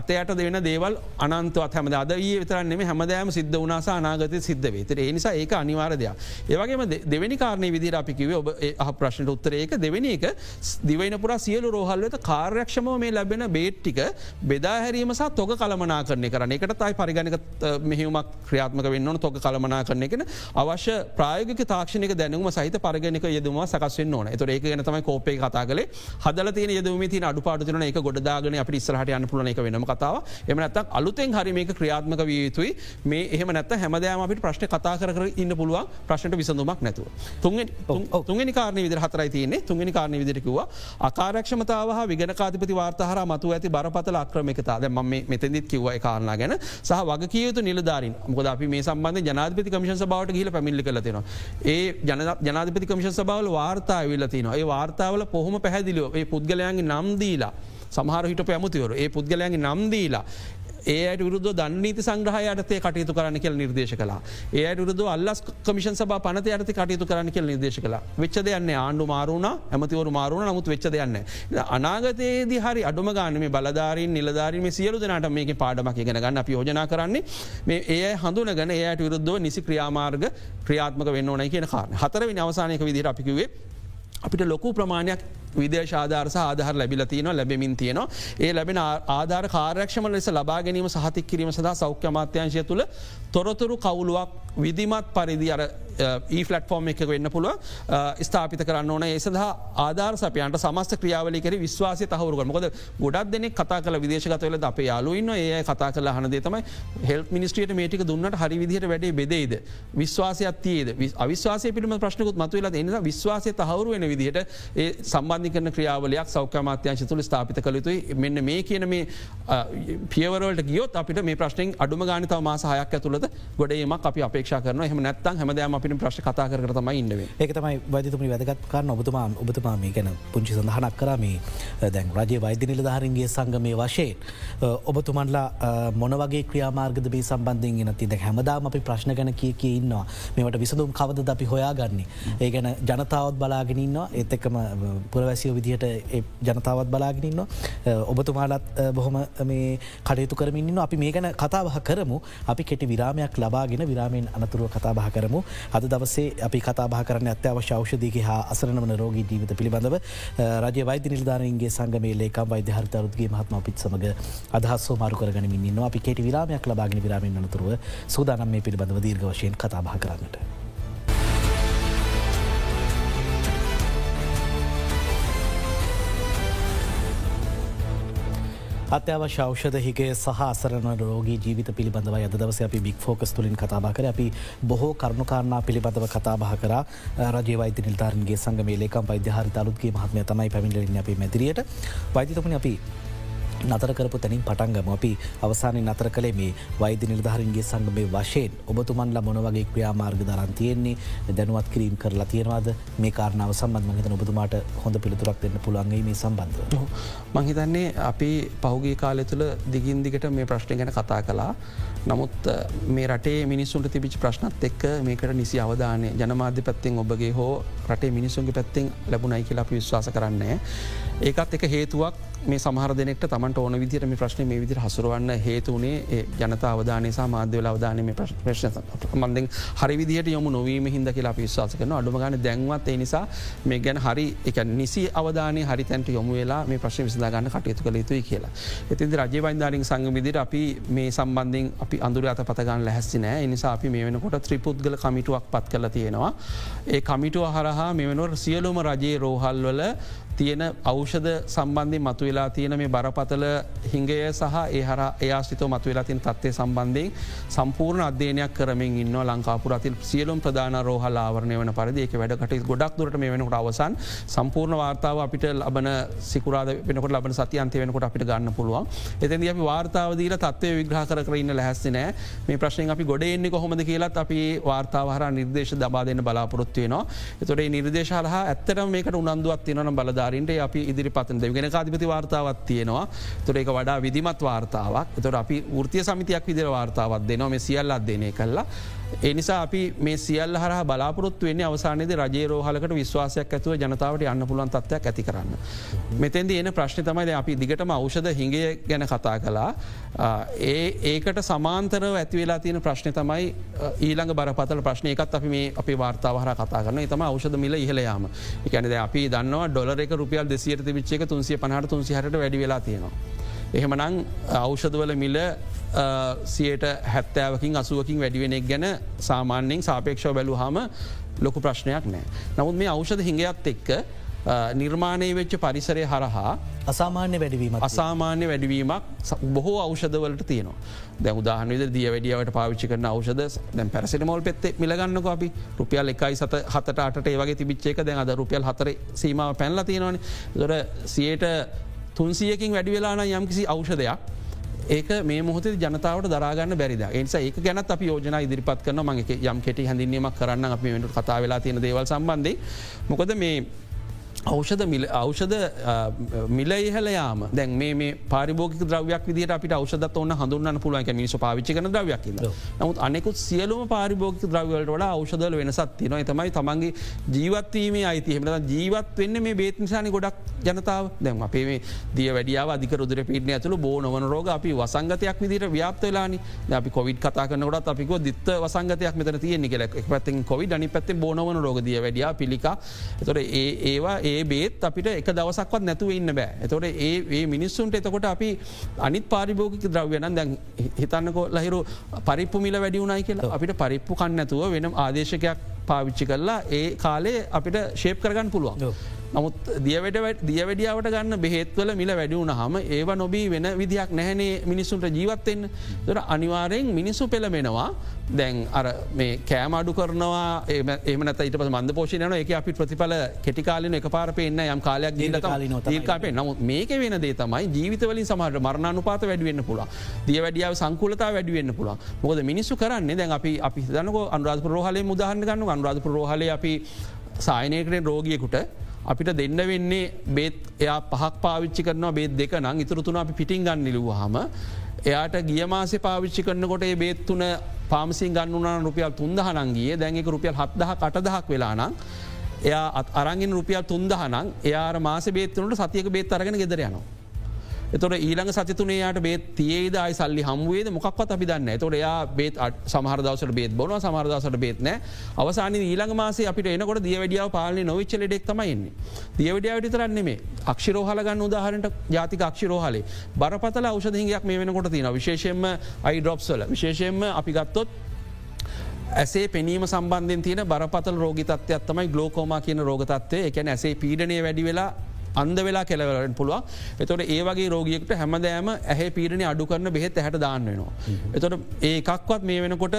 අතයට දෙන දේවල් අනන්තවත් හැම අද ඒ විතරන්නෙම හැමදෑම සිද්ධ වනාස අනාගත සිද්ධ වේතර ඒ නිසා ඒක අනිවාරදයක්. ඒවගේම දෙවැනි කාරණය විදිර අපිකිව ඔබ අහ ප්‍රශ්නට උත්තරේක දෙවැනි එක දිවයින පුර සියලු රෝහල්ලත කාර්යක්ෂම මේ ලැබෙන බේට්ටික බෙදාහැරීම සහ තොක කළමනා කරනය කරන එකට තයි පරිගණක මෙහිමක් ක්‍රියාත්මක වෙන්න තොක කළමනා කරන එකන අවශ්‍ය ප්‍රායගක තාක්ෂණක දැනුම සහිත පරගණක යෙදම සකස්වෙන් ඕන. තුර ඒක ගැන තමයි කෝපේ කතා කලේ හදල තිය යෙදම ති අඩු පාටන එක ගොඩදාගෙන අප ඉස්සරහට යන්න පුලන එක වෙනම. කතාව එම නැත්තක් අලුතෙන් හරි මේක ක්‍රියාත්මක විය යුතුයි. මේ එහම නැත හැමදෑම අපිට ප්‍රශ්න කතා කර ඉන්න පුළුවන්. ප්‍රශ්නට විසඳුමක් නැතුව. තුන්ගනි කාරණ විදි හතරයි තියන්නේ. තුන්ගනි කාරණ විදිරකිව ආකාරක්ෂමතාව විගනකාතිපති වාර්තහර මතු ඇති බරපතල අක්‍රමකතා. ද ම මෙතැදිත් කිව්ව කාරනා ගැන. සහ වග කියයුතු නිලධාරින්. මොකද අපි මේ සම්බන්ධ ජනාධපති කමිෂන් සභාවට ගහිල පැමිල්ලි කලතින. ඒ ජනාධපති කමිෂන් සභාවල වාර්තා විලතින ඒ වාර්තාවල පොහොම පැහැදිලියෝ ඒ පුද්ගලයන්ගේ නම්දීලා සමහර හිට පැමුතිවරු ඒ පුද්ගලයන්ගේ නම්දීලා ඒයට විරුද්ධ දන්නීති සංග්‍රහයටතේ කටයුතු කරන්න කියල නිර්දේශ කලා ඒයට විරුද්ධ අල්ලස් කමිෂන් සබ පනත යටති කටයුතු කරන්න කියල නිර්දේශ කලා වෙච්ච දෙයන්න ආණ්ඩු මාරුණ ඇමතිවරු මාරුණ නමුත් වෙච්ච දෙයන්න අනාගතයේදී හරි අඩුම ගාන මේ බලධාරින් නිලධාරීම සියලු දෙනට මේක පාඩමක් ගෙන ගන්න අප යෝජනා කරන්නේ මේ ඒ හඳුන ගන ඒයට විරුද්ධව නිසි ක්‍රියාමාර්ග ක්‍රියාත්මක වෙන්න ඕනයි කියන කාරන හතරවි අවසානයක විදිර අපිකිවේ අපිට ලොකු ප්‍රමාණයක් විදේශාධාරස ආධහර ලැබිල තියන ලැබෙමින් තියනවා. ඒ ලැබෙන ආධාර කාරක්ෂම ලෙස ලබා ගැනීම සහතික් කිරීම සඳහා සෞඛ්‍ය මාත්‍යංශය තුළ තොරතුරු කවුලුවක් විදිමත් පරිදි අර ඊෆලට්ෆෝර්ම් e එක වෙන්න පුළුව ස්ථාපිත කරන්න ඕන. ඒ සඳහා ආධාර සපයන්ට සමස්ත ක්‍රියාවලිකර විශ්වාසය තහවරුග මොකද ගොඩක් දෙනෙ කතා කල විදේශකතවල අප යාලුවන්න ඒ කතා කල හනදේ තමයි හෙල් මිනිස්ට්‍රියට මේටික දුන්නට හරි විදිහට වැඩේ බෙදේද විශ්වාසයක් තියද? අවිශ්වාසය පිළිම ප්‍රශ්නකුත් මතුවෙලා එනිසා විශ්වාසය තහවරු වෙන විදිහට ඒ සම්බන්ධ කරන ක්‍රියාවලයක් සෞඛ්‍යමාත්‍යංශ තුළ ස්ථාපිත කළතුයි මෙන්න මේ කියන මේ පියවරවලට ගියොත් අපිට මේ ප්‍රශ්නෙන් අඩුම ගානිතාව මාසාහයක් ඇතුළද ගොඩේමක් අපි අපේක්ෂ කරන හම නැත්තන් හැමදෑම අපිට ප්‍රශ් කතා කර තමයි ඉන්නවේ ඒක තමයි වෛදතුමි වැදගත්කාරන්න ඔබතුමා ඔබතුමා මේ ගැන පුංචි සඳහනක් කරමේ දැන් රජය වෛද්‍ය නිලධාරන්ගේ සංගමය වශයෙන් ඔබතුමන්ලා මොනවගේ ක්‍රියාමාර්ගද බේ සම්බන්ධයෙන් ගෙන තිද හැමදාම අපි ප්‍රශ්න ගැන කිය කිය ඉන්නවා. මේට විසඳුම් කවද අපි හොයාගන්නේ? ඒ ගැන ජනතාවත් බලාගෙනන්නවා ඒත් එක්කම පුරවැසිය විදිහට ජනතාවත් බලාගෙනන්න ඔබතුමාලත් බොහොම මේ කටයුතු කරමින්න අපි මේ ගැන කතාබහ කරමු. අපි කෙටි විරාමයක් ලබාගෙන විරාමෙන් අනතුරුව කතාබහ කරමු. අද දවසේ අපි කතාබා කරන අත්‍යවශ්‍ය ෞෂධීගේ හා අසරනවන රෝගී ජීවිත පිළිබඳව. රජ වෛද්‍ය නිල්ධාරන්ගේ සංගමේ ලේකම් වෛද්‍ය හරිතරුත්ගේ මහත්ම පිත් සමඟ අදහස්සෝ මාරු කරගනිමින්න අපි කෙට විරාමයක් ලබාගෙන විරාමෙන් අනතුරුව සූදානම් මේ පිළිබඳව දීර්ඝ වශයෙන් කතාබා කරන්නට. අත්‍යවශ්‍ය ෞෂධ හිගේ සහ අසරන රෝගී ජීවිත පිළිබඳව අද දවස අපි බික් ෆෝකස් තුලින් කතාබා කර. අපි බොහෝ කරුණුකාරණා පිළිබඳව කතාබහ කර. රජය වෛද්‍ය නිල්ධාරන්ගේ සංගමේ ලේකම් වෛද්‍යහරි අලුත්ගේ මහත්මය තමයි පැමිණිලින් අපි මැදිරියට. වෛද්‍යතමන අපි නතර කරපු තැනින් පටන්ගම අපි අවසානය නතර කළේ මේ වෛද්‍ය නිලධහරන්ගේ සංගමේ වශයෙන්. ඔබතුමන්ලා මොනවගේ ක්‍රියාමාර්ග දරන් තියෙන්නේ? දැනුවත් කිරීම් කරලා තියෙනවාද? මේ කාරණාව සම්බන්ධ මහිත ඔබතුමාට හොඳ පිළිතුරක් දෙන්න පුළුවන්ගේ මේ සම්බන්ධ. මහිතන්නේ අපි පහුගේ කාලය තුළ දිගින් දිගට මේ ප්‍රශ්නය ගැන කතා කලා නමුත් මේ රටේ මිනිස්සුන්ට තිබිචි ප්‍රශ්නත් එක්ක මේකට නිසි අවධානය ජනමාධ්‍ය පැත්තෙන් ඔබගේ හෝ රටේ මිනිසුන්ගේ පැත්තෙන් ලැබුණයි කියලා අපි විශ්වාස කරන්නේ. ඒකත් එක හේතුවක් මේ සමහර දෙනෙක්ට තමන්ට කරන්න ඕන විදිරම ප්‍රශ්න මේ විදිර හසුරුවන්න හේතුවනේ ජනතා අවධානයසා මාධ්‍යවල අවධානම ප්‍රශ්න මන්දෙන් හරි විදිහට යොම නොවීම හිද කියලා පිස්වාස කරන අඩුමගන දැන්වත් ඒ නිසා මේ ගැන හරි එක නිසි අවධානය හරිතැන්ට යොමු වෙලා මේ ප්‍රශ්න විසදාගන්න කටයුතු කළ යුතුයි කියලා. එතින්ද රජවයින්ධාරින් සංගවිදිර අපි මේ සම්බන්ධින් අපි අඳුර අත පතගන්න ලැහැස්සි නෑ නිසා අපි මේ වෙනකොට ත්‍රිපුද්ගල කමිටුවක් පත් කල තියෙනවා. ඒ කමිටුව හරහා මෙවනොර සියලුම රජයේ රෝහල්වල තියෙන අවෂධ සම්බන්ධය මතුවෙලා තියෙන මේ බරපතල හිංගය සහ ඒ හර ඒයාස්ිතව මතුවෙලා තින් තත්වය සම්බන්ධයෙන් සම්පූර්ණ අධ්‍යනයක් කරමින් ඉන්න ලංකාපුරතිල් සියලුම් ප්‍රධාන රෝහල් ආවරණය වන පරිදික වැඩකට ගොඩක් දුරට මේ වෙනකට අවසන්. සම්පූර්ණ වාර්තාව අපිට ලබන සිකුරාද වෙනකට ලබන සති අන්තය වෙනකොට අපිට ගන්න පුළුවන්. එතැද අපි වාර්තාවදීල තත්වය විග්‍රහ කරන්න ලැහැස්සනෑ මේ ප්‍රශ්නය අපි ගොඩ එන්නේ කොහොමද කියලත් අපි වාර්තාවහර නිර්දේශ දබා දෙන්න බලාපොරොත්තුවයනවා එතොට නිර්දේශ හහ ඇත්තට මේකට උනන්දුවත් තියන බලද නිලධාරින්ට අපි ඉදිරි පතන දෙගෙන කාධිපති වාර්තාවත් තියෙනවා. තුර එක වඩා විදිමත් වාර්තාවක්. තොර අපි ෘතිය සමිතියක් විදිර වාර්තාවත් දෙනවා. මේ සියල් අධ්‍යනය කල්ලා. ඒ නිසා අපි මේ සියල් හර බලාපොරොත්තු වෙන්නේ අවසානයේද රජේ රෝහලකට විශ්වාසයක් ඇතුව ජනතාවට යන්න පුළුවන් තත්වයක් ඇති කරන්න. මෙතැද එන ප්‍රශ්න තමයි අපි දිගටම අවෂධ හිඟය ගැන කතා කලා ඒ ඒකට සමාන්තරව ඇතිවෙලා තියෙන ප්‍රශ්න තමයි ඊළඟ බරපතල ප්‍රශ්නයකත් අපි මේ අපි වාර්තාවහර කතා කරන තම අවෂධ මිල ඉහලයාම එකැනද අපි දන්නවා ඩොලර එක රුපියල් දෙසියට විච්චේ තුන්සිය පහට තුන්සිහට වැඩි වෙලා තියෙනවා. එහෙමනං අවෂධවල මිල සියට හැත්තෑවකින් අසුවකින් වැඩිවෙනෙක් ගැන සාමාන්‍යයෙන් සාපේක්ෂව බැලු හම ලොකු ප්‍රශ්නයක් නෑ. නමුත් මේ අවෂධ හිඟයත් එක්ක නිර්මාණය වෙච්ච පරිසරය හරහා අසාමාන්‍ය වැඩවීම අසාමාන්‍ය වැඩවීමක් බොහෝ අවෂධවලට තියනවා. දැ උදාහනවිද දිය වැඩියාවට පාවිච්චි කරන අවෂද දැ පැරසිට මොල් පෙත්තේ මිලගන්නක අපි. රුපියල් එකයි සත හතට අට ඒවගේ තිබිච්චේක දැන් අද රුපියල් හතර සීමාව පැන්ල තියෙනවන. දොර සියයට තුන්සියකින් වැඩි වෙලාන යම්කිසි අවෂධයක් ඒක මේ මොහොත ජනතාවට දරාගන්න බැරිද? එනිසා ඒක ගැනත් අප යෝජන ඉදිරිපත් කරන මගේ යම් කෙටි හැඳින්වීමක් කරන්න අපි වෙනට කතා වෙලා තියෙන දේවල් සම්බන්ධය මොකද මේ අවෂධ අවෂධ මිල ඉහලයාම දැන් මේ පාරිභෝග ද්‍රවයක් විදිට අපිට අවෂධ ඔන්න හඳුන්න පුළුවන්. මිනිස පාවිච්චි කන ද්‍රවයක් නමුත් අනෙකුත් සියලුම පාරිභෝග ද්‍රවවලට වඩා අවෂධල වෙනසත් තින තමයි තමන්ගේ ජීවත්වීමේ අයිති හෙමට ජීවත් වෙන්න මේ බේත් නිසානි ගොඩක් ජනතාව. දැම අපේ මේ දිය වැඩියාව අධික රුදුර පිටන ඇතුළ බෝ නොවන රෝග අපි වසංගතයක් විදිට ව්‍යාප්තලානි අපි කොවිඩ් කතා කනකොට අපික දිත්ත වසංගතයක් මෙතන තියෙන්නේ කෙලක් පැත්තින් කොවිඩ අනි පැත්තේ බෝනවන රෝගදිය වැඩියා පිළිකා. ඒ ඒවා ඒ ඒ බේත් අපිට එක දවසක්වත් නැතුව ඉන්න බෑ. එතොට ඒ මිනිස්සුන්ට එතකොට අපි අනිත් පාරිභෝගික ද්‍රව්‍යන දැන් හිතන්නකො ලහිරු පරිප්පු මිල වැඩියුණයි කියලා. අපිට පරිප්පු කන්න නැතුව වෙනම් ආදේශකයක් පාවිච්චි කරලා ඒ කාලේ අපිට ශේප් කරගන්න පුළුවන්. නමුත් දියවැඩ දියවැඩියාවට ගන්න බෙහෙත්වල මිල වැඩියුණ හම ඒව නොබී වෙන විදිහක් නැහැනේ මිනිස්සුන්ට ජීවත්තෙන් දොර අනිවාරයෙන් මිනිස්සු පෙළමෙනවා දැන් අර මේ කෑම අඩු කරනවා ඒමනත ඊට පස මන්ද පෝෂණයන එක අපි ප්‍රතිඵල කෙටිකාලන එක පාර පෙන්න්න යම් කාලයක් දීකාපේ නමුත් මේක වෙන දේ තමයි ජීවිතවලින් සමහට මරණනු පාත වැඩිවෙන්න පුලා දිය වැඩියාව සංකුලතා වැඩිවෙන්න පුලා මොකද මිනිස්සු කරන්නේ දැන් අපි අපි දනක අනුරාධ රෝහලේ මුදහන්න ගන්න අනුරාධ රෝහලේ අපි සායනයකට රෝගියකුට අපිට දෙන්න වෙන්නේ බේත් එයා පහක් පාවිච්චි කරනවා බේත් දෙක නං ඉතුරතුන අපි පිටිං ගන්න නිලුවහම එයාට ගිය මාසේ පාවිච්චි කරනකොට ඒ බේත්තුන පාමසින් ගන්නුනා රුපියල් තුන්දහනන්ගේ දැන්ක රුපියල් හත්දහ කටදහක් වෙලානම් එයා අරගෙන් රුපියල් තුන්දහනං එයා මාස බේත්තුනට සතියක බේත් අරගෙන ගෙදර යනවා. එතොට ඊළඟ සතුනයාට බේත් තියේද අයි සල්ලි හමුවේද මොක්වත් අපි දන්න තොට එයා බේත් සමහරදවසට බේත් බොන සමහරදවසට බේත්න අවසාන ඊළඟ මාසේ අපිට එනකොට දියවැඩියාව පාලන නොවිච්චල ඩෙක් තමයින්නේ. දියවැඩියාව විතරන්නේ අක්ෂරෝහලගන්න උදාහරට ජාතික අක්ෂරෝහලේ බරපතල අවෂදහියක් මේ වෙනකොට තියෙන විශේෂයෙන්ම අයි ඩොප්සල විශේෂයෙන්ම අපි ගත්තොත් ඇසේ පෙනීම සම්බන්ධෙන් තියෙන බරපතල රෝගතත්වයක් තමයි ගලෝකෝමා කියන රෝගතත්වය එකැන ඇසේ පීඩනය වැඩි වෙලා අන්ද වෙලා කෙලවලට පුළුව එතොට ඒවගේ රෝගියෙක්ට හැමදෑම ඇහ පීරණි අඩු කරන බෙහෙත් හැට දාන්න වෙනවා. එතොට ඒකක්වත් මේ වෙනකොට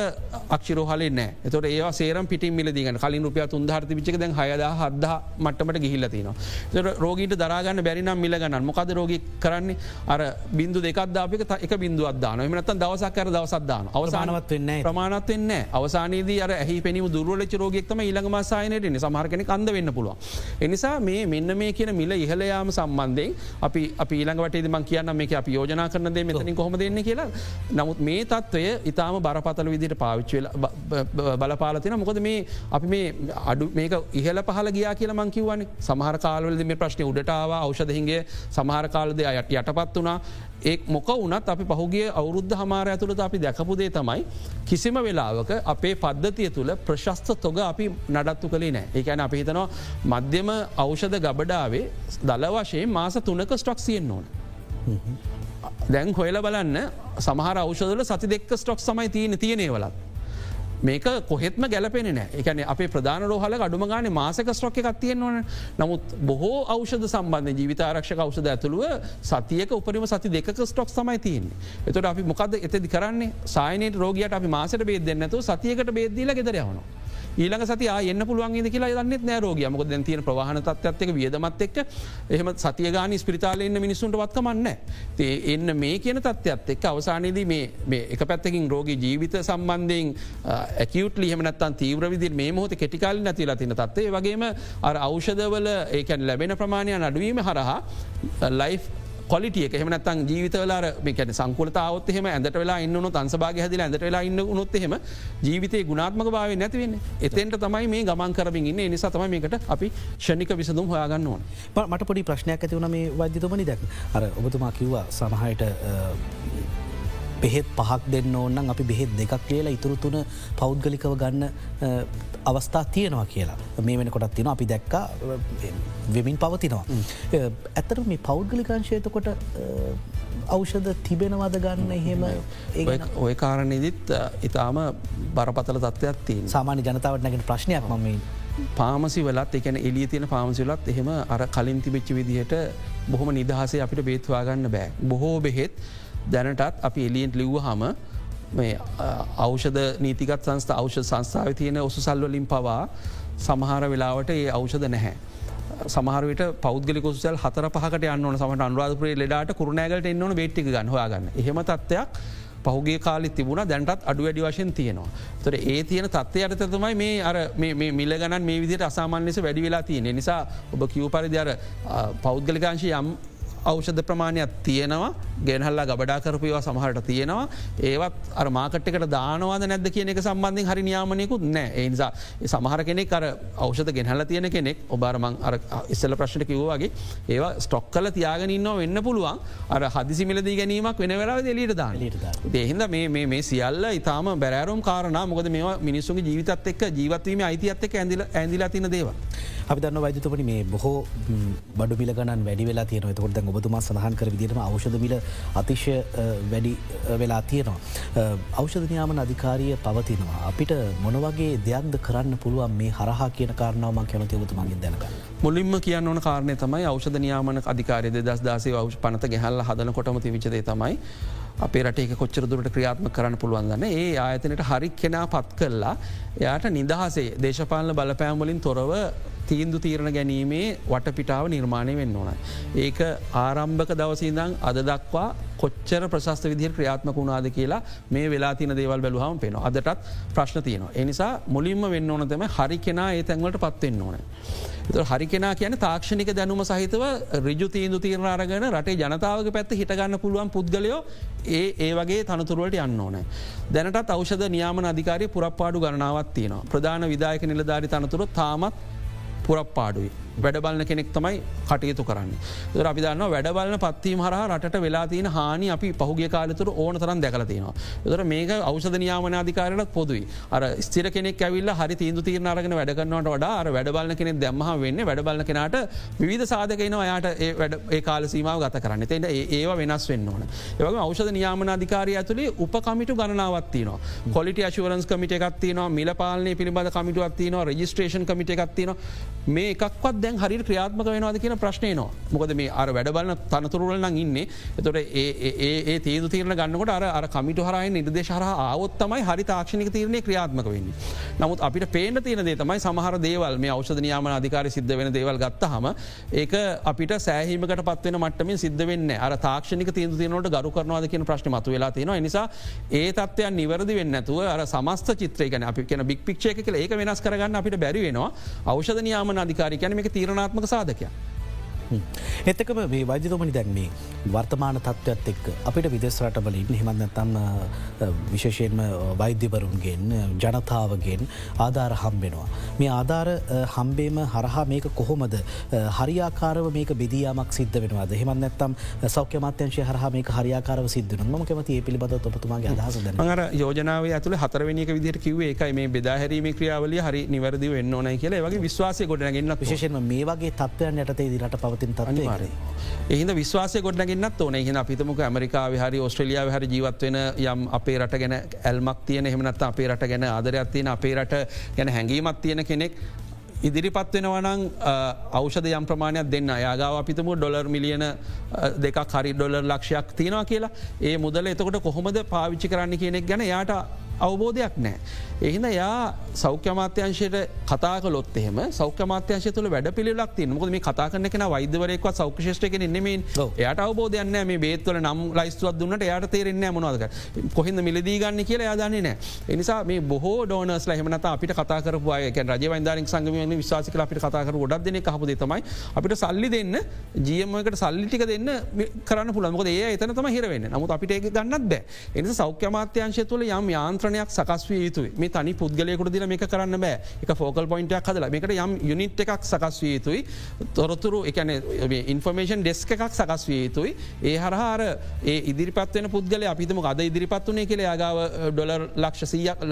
අක්ෂරෝහලේ නෑ එතොට ඒ සේරම් පිටි මිලදිගන කලින් රුපිය තුන්දහරති විචක දැන් හයද හද්ද මට්ටමට ගිහිල්ලතින. රෝගීට දරාගන්න බැරිනම් මිලගන්න මොකද රෝගි කරන්නේ? අර බින්දු දෙකක්දාපික එක බින්දු අදදාන එමනත් දවසක් කර දවසක්දාන අවසානවත් වෙන්න ප්‍රමාණත් වෙන්න අවසානයේද අර ඇහි පෙනීම දුරලච රෝගෙක්තම ඉළඟ මසායනයට සමහරකන කන්ද වෙන්න පුළුව. එනිසා මේ මෙන්න මේ කියන මිල ඉහලයාම සම්බන්ධයෙන් අපි අපි ඊළඟට මං කියන්න මේ අපි යෝජනා කරන දේ මෙතනින් කොහොම දෙන්න කියලා. නමුත් මේ තත්ත්වය ඉතාම බරපතල විදිට පාවිච්චල බලපාලතින මොකද මේ අපි මේ අඩු මේක ඉහල පහල ගියා කියලා මංකිවන සමහර කාලවලද මේ ප්‍රශ්නය උඩටාව ෞෂධහිගේ සමහර කාලද අයට යටපත් වනා ඒ මොක වනත් අපි පහුගේ අවුද්ධ හමාර ඇතුළට අපි දැකපුදේ තමයි කිසිම වෙලාවක අපේ පද්ධතිය තුළ ප්‍රශස්ත තොග අපි නඩත්තු කළේ නෑ ඒකැන අපි හිතනවා මධ්‍යම ඖෂධ ගබඩාවේ දල වශයෙන් මාස තුනක ස්ටොක්සියෙන් ඕන. දැන් හොයල බලන්න සමහර ෞෂදල සති දෙක්ක ස්ටොක් සමයි තියෙන තියනේ වලත්. මේක කොහෙත්ම ගැලපෙන නෑ එකන අප ප්‍රධාන රෝහල අඩුම ගාන මාසක ස්ට්‍රොක් එකක් තියෙන්වන. නමුත් බොහෝ ෞෂධ සම්බන්ධ ජීවිතාරක්ෂක ෞෂධ ඇතුළුව සතියක උපරිම සති දෙක ස්ටොක් සමයි තියන්නේ. එතට අපි මොකද එතදි කරන්නේ? සායනයට රෝගයට අපි මාසට බේද දෙන්නතු සතියකට බේදදිල ගෙදරයවනවා. ඊළඟ සති යන්න පුළුවන් කියලා දන්නෙත් නෑ රෝග මක දැ තියන ප්‍රවාහන තත්වක වියදමත් එක් එහම සතියගාන ස්පිරිතාලන්න මිනිසුන්ට වත්කමන්න ඒ එන්න මේ කියන තත්ත්වත් එක් අවසානයේද මේ එක පැත්තකින් රෝග ජීවිත සම්බන්ධයෙන් ඇකවට ලිහමනත්තන් තීවර විදි මේ මොහොත කෙටිකාල නැතිලා තින තත්වේ වගේම අර ෞෂධවල ඒකැන් ලැබෙන ප්‍රමාණය අඩුවීම හරහා ලයිෆ් කොලිටිය එහමනත්තන් ජීවිතවලාර මේකැන සංකුලතාවත් එහම ඇඳට වෙලා ඉන්නනු තන්සභාග හැදිල ඇඳට වෙලා ඉන්න උනොත් එහෙම ජීවිතය ගුණාත්මක භාව නැතිවෙන්න එතෙන්ට තමයි මේ ගමන් කරමින් ඉන්න. නිසා තමයි මේකට අපි ෂණික විසඳම් හොයාගන්න ඕන. මට පොඩි ප්‍රශ්නයක් ඇති වන මේ වෛද්‍යතුමනි. දැක් අර ඔබතුමා කිව්වා සමහයට බෙහෙත් පහක් දෙන්න ඕන්නන් අපි බෙහෙත් දෙකක් කියලා ඉතුරු තුන පෞද්ගලිකව ගන්න අවස්ථා තියෙනවා කියලා. මේ වෙන කොටත් තියෙන අපි දැක්කා වෙමින් පවතිනවා. ඇතර මේ පෞද්ගලිකාංශයතකොට අවෂධ තිබෙනවද ගන්න එහෙම? ඔය කාරණෙදිත් ඉතාම බරපතල තත්ත්වයක් තිය සාමාන්‍ය ජනතාවට නැගෙන ප්‍රශ්නයක් මම පාමසි වලත් එකන එලිය තියෙන පාමසිලත් එහෙම අර කලින් තිබිච්ච විදිහට බොහොම නිදහසේ අපිට බේත්වාගන්න බෑ. බොහෝ බෙහෙත් දැනටත් අපි එලියෙන්ට ලිව්ව හම මේ අවෂධ නීතිකත් සංස්ථ අවෂධ සංස්ථාව තියෙන ඔසුසල්වලින් පවා සමහර වෙලාවට ඒ අවෂධ නැහැ. සමහරට පෞද්ගලිකොසල් හතර පහකට යන්න සමට අනුරාධපුරේ ලෙඩට කරුණෑගලට එන්නවන බේට්ටික ගන්න හොයාගන්න එහෙම තත්ත්වයක් පහුගේ කාලි තිබුණ දැන්ටත් අඩු වැඩි වශයෙන් තියෙනවා. තොර ඒ තියෙන තත්වය අරතතමයි මේ අර මිල ගන මේ විදිට අසාමාන් ලෙස වැඩි වෙලා තියෙන නිසා ඔබ කිව් පරිදි අර පෞද්ගලිකාංශය යම් ඖෂධ ප්‍රමාණයක් තියෙනවා. ගෙනහල්ලා ගබඩා කරපයවා සමහට තියෙනවා. ඒවත් අර මාකට්කට දානවාද නැද කියන එක සම්බන්ධින් හරි නියාමනයකුත් නෑ ඒනිසා සමහර කෙනෙක් අර ඖෂධ ගෙනහල තියෙන කෙනෙක් ඔබාරමං අර ඉස්සල ප්‍රශ්ට කිව්වාගේ ඒවා ස්ටොක් කල තියාගෙනන්න වෙන්න පුළුවන්. අර හදිසි මිලදී ගැනීමක් වෙනවරාව එලියට දාන ඒහිද මේ මේ සියල්ල ඉතාම බැරෑරුම් කාරණ. මොකද මේ මිනිස්සුගේ ජීවිතත් එක් ජීවත්වීම අයිතියත් එක් ඇඳල ඇඳලා තින දේව. අපි දන්න වෛදතපනි මේ බොහෝ බඩු මිලගනන් වැඩි වෙලා තියෙන තකොට ඔබතුමා සඳහන් කර විදිරම අවෂධමිල අතිශය වැඩි වෙලා තියෙනවා. අවෂධනයාමන අධිකාරිය පවතිනවා. අපිට මොනවගේ දෙයක්ද කරන්න පුළුවන් මේ හරහා කියන කාරණාවම කැමති ඔබතුමගින් දැනක. මුලින්ම කියන්න ඕන කාරණය තමයි අවෂධ නියාමන අධිකාරය දස් දාසේ වෂ පනත ගැහල්ල හදන කොටමති විචදේ තමයි. අපේ රටේ කොච්චර දුරට ක්‍රියාත්ම කරන්න පුළුවන්දන්න ඒ ආයතනයට හරි කෙනා පත් කරලා එයාට නිදහසේ දේශපාලන බලපෑම්වලින් තොරව තීන්දු තීරණ ගැනීමේ වටපිටාව නිර්මාණය වෙන්න ඕන. ඒක ආරම්භක දවසීදං අද දක්වා කොච්චර ප්‍රශස්ත විදිහ ක්‍රියාත්මක වුණාද කියලා මේ වෙලා තින දේවල් බැලුහම පෙන අදටත් ප්‍රශ්න තියනවා. එනිසා මුලින්ම වෙන්න ඕනතම හරි කෙනා ඒ තැන්වලට පත්වෙන්න ඕන. හරි කෙනා කියන තාක්ෂණික දැනුම සහිතව රිජු තීන්දු තීරණ අරගෙන රටේ ජනතාවක පැත්ත හිටගන්න පුළුවන් පුද්ගලයෝ ඒ ඒ වගේ තනතුරුවට යන්න ඕන. දැනටත් අවෂධ නියාමන අධිකාරය පුරප්පාඩු ගණනාවත් තියනවා. ප්‍රධාන විදායක නිලධාරි තනතුර තාමත් පුරප්පාඩුයි. වැඩබලන කෙනෙක් තමයි කටයුතු කරන්න. ර අපි දන්න වැඩබලන පත්වීම හර රට වෙලාතින හානි අපි පහුගේ කාලතුර ඕන තරන් දැකලතිනවා. තර මේක අවෂධ නියාමනාධිකාරලත් පොදුයි. අර ස්තිර කෙනෙක් ඇවිල්ල හරි තීන්දු තීරණ අරගෙන වැඩගන්නට වඩා අර වැඩබලන කෙනෙක් දැම්ම වෙන්න වැඩබලන කෙනට විධ සාධකන යායට ඒ කාල සීමාව ගත කරන්න තෙට ඒවා වෙනස් වෙන්න ඕන. ඒවගේ අවෂධ නියාමනාධිකාරය ඇතුළේ උපකමිටු ගණනාවත්තිනවා. කොලිට අශවරන්ස් කමිට එකත්තිනවා මිල පාලනය පිළිබඳ කමිටුවත්තිනවා රජිස්ට්‍රේෂන් කමිට එකත්තිනවා මේ එකක්වත් දැන් හරි ක්‍රියාත්මක වෙනවාද කියන ප්‍රශ්නයනවා මොකද මේ අර වැඩබලන තනතුරුවලන ඉන්න. එතොට ඒ තේදු තීරන ගන්නකොට අර අර කමිට හරයි නිර්දේශහර ආවොත්තමයි හරි තාක්ෂණක තීරණය ක්‍රියාත්මක වෙන්න. නමුත් අපිට පේන තියෙන දේ තමයි සමහර දේවල් මේ අවෂධ නියාමන අධිකාර සිද්ධ වෙන දේවල් ගත්ත හම ඒක අපිට සෑහීමකට පත්වෙන මට්ටමින් සිද්ධ වෙන්න අර තාක්ෂණක තීන්දු තියනට ගරු කරනවාද කියන ප්‍රශ්න මතු වෙලා තියෙනවා නිසා ඒ තත්වයන් නිවැරදි වෙන්නතුව අර සමස්ත චිත්‍රයකන අපි කියන බික් පික්ෂය එක ඒක වෙනස් කරගන්න අපිට බැරි වෙනවා. අවෂධ නියාමන අධිකාරිකයන මේ තීරණාත්මක සාධකයක්. එතකම මේ වෛද්‍යතුමනි දැන් මේ වර්තමාන තත්ත්වත් එක් අපිට විදෙස් රටබලින් හෙමත්නැතම් විශේෂයෙන්ම වෛද්‍යවරුන්ගෙන් ජනතාවගෙන් ආධාර හම්බෙනවා. මේ ආධාර හම්බේම හරහා මේක කොහොමද හරියාකාරව මේක බෙදියාමක් සිද්ධ වෙනවාද? හෙමත් නැත්තම් සෞඛ්‍ය මාත්‍යංශය හරහා මේ හරියාකාරව සිද්ධන ම කැමති ඒ පිළිබඳ ඔපතුමාගේ අදහස අර යෝජනාව ඇතුළ හතරවනික විදිට කිවේ එකයි මේ බෙදාහැරීම ක්‍රියාවලිය හරි නිවැරදිව එන්න ඕනයි කියලා. වගේ විශ්වාසය ගොඩනගන්න විශේෂෙන්ම මේ වගේ තත්වයන් යටතේ දිරට පවතින් තත්වාරය. එහිද විශ්වාසය ගොඩනගන්නත් ඕන. එහින අපිතමක ඇමරිකා හරි ඔස්ට්‍රලියාව හරි ජීවත්වෙන යම් අපේ රට ගැන ඇල්මක් තියන එහමනත් අපේ රට ගැන ආදරයක් තියෙන අපේ රට ගැන හැඟීමත් තියෙන කෙනෙක් ඉදිරිපත් වෙනවනං අවෂද යම් ප්‍රමාණයක් දෙන්න. යාගාව අපිතම ඩොලර් මිලියන දෙක හරි ඩොලර් ලක්ෂයක් තියෙනවා කියලා. ඒ මුදල එතකොට කොහොමද පාවිච්චි කරන්න කෙනෙක් ගැන යාට අවබෝධයක් නෑ. එහිද යා සෞඛ්‍යමාත්‍යංශයට කතා කලොත් එහෙම සෞඛ්‍යමාත්‍යංශ තුළ වැඩ පිළිලක් තිය මොකද මේ කතා කරන කෙන වෛදවරෙක්ව සෞඛ්‍යෂ්ටක නෙමෙන් යට අවබෝධයන්න මේ බේත්වල නම් ලයිස්තුවත් දුන්නට යට තේරෙන්නේ මොනවදක කොහෙද මිලදී ගන්න කියලා යාදන්නේ නෑ. එනිසා මේ බොහෝ ඩෝනස් ලහෙමනත අපිට කතාකරපුය රජවන්දාරෙක් සංගම විශවාස කල අපිට කතාකර ගොඩක් දෙන හපද තමයි අපිට සල්ලි දෙන්න ජියමකට සල්ලිටික දෙන්න කරන්න පුළමක ඒ එතන තම හිරවෙන්න නමුත් අපිට ඒ ගන්නත් බෑ. එනිස සෞඛ්‍යමාත්‍යංශය තුළ යම් යාන්ත්‍ර යාන්ත්‍රණයක් සකස්විය යුතුයි. මේ තනි පුද්ගලයකුට දිල මේක කරන්න බෑ. එක ෆෝකල් පොයින්ටයක් හදලා. මේකට යම් යුනිට් එකක් සකස්විය යුතුයි. තොරතුරු එකන ඉන්ෆර්මේෂන් ඩෙස්ක එකක් සකස්විය යුතුයි. ඒ හරහාර ඒ ඉදිරිපත්වන පුද්ගල අපිතම අද ඉදිරිපත් වනේ කියල. යාගාව ඩොලර් ලක්ෂසීයක්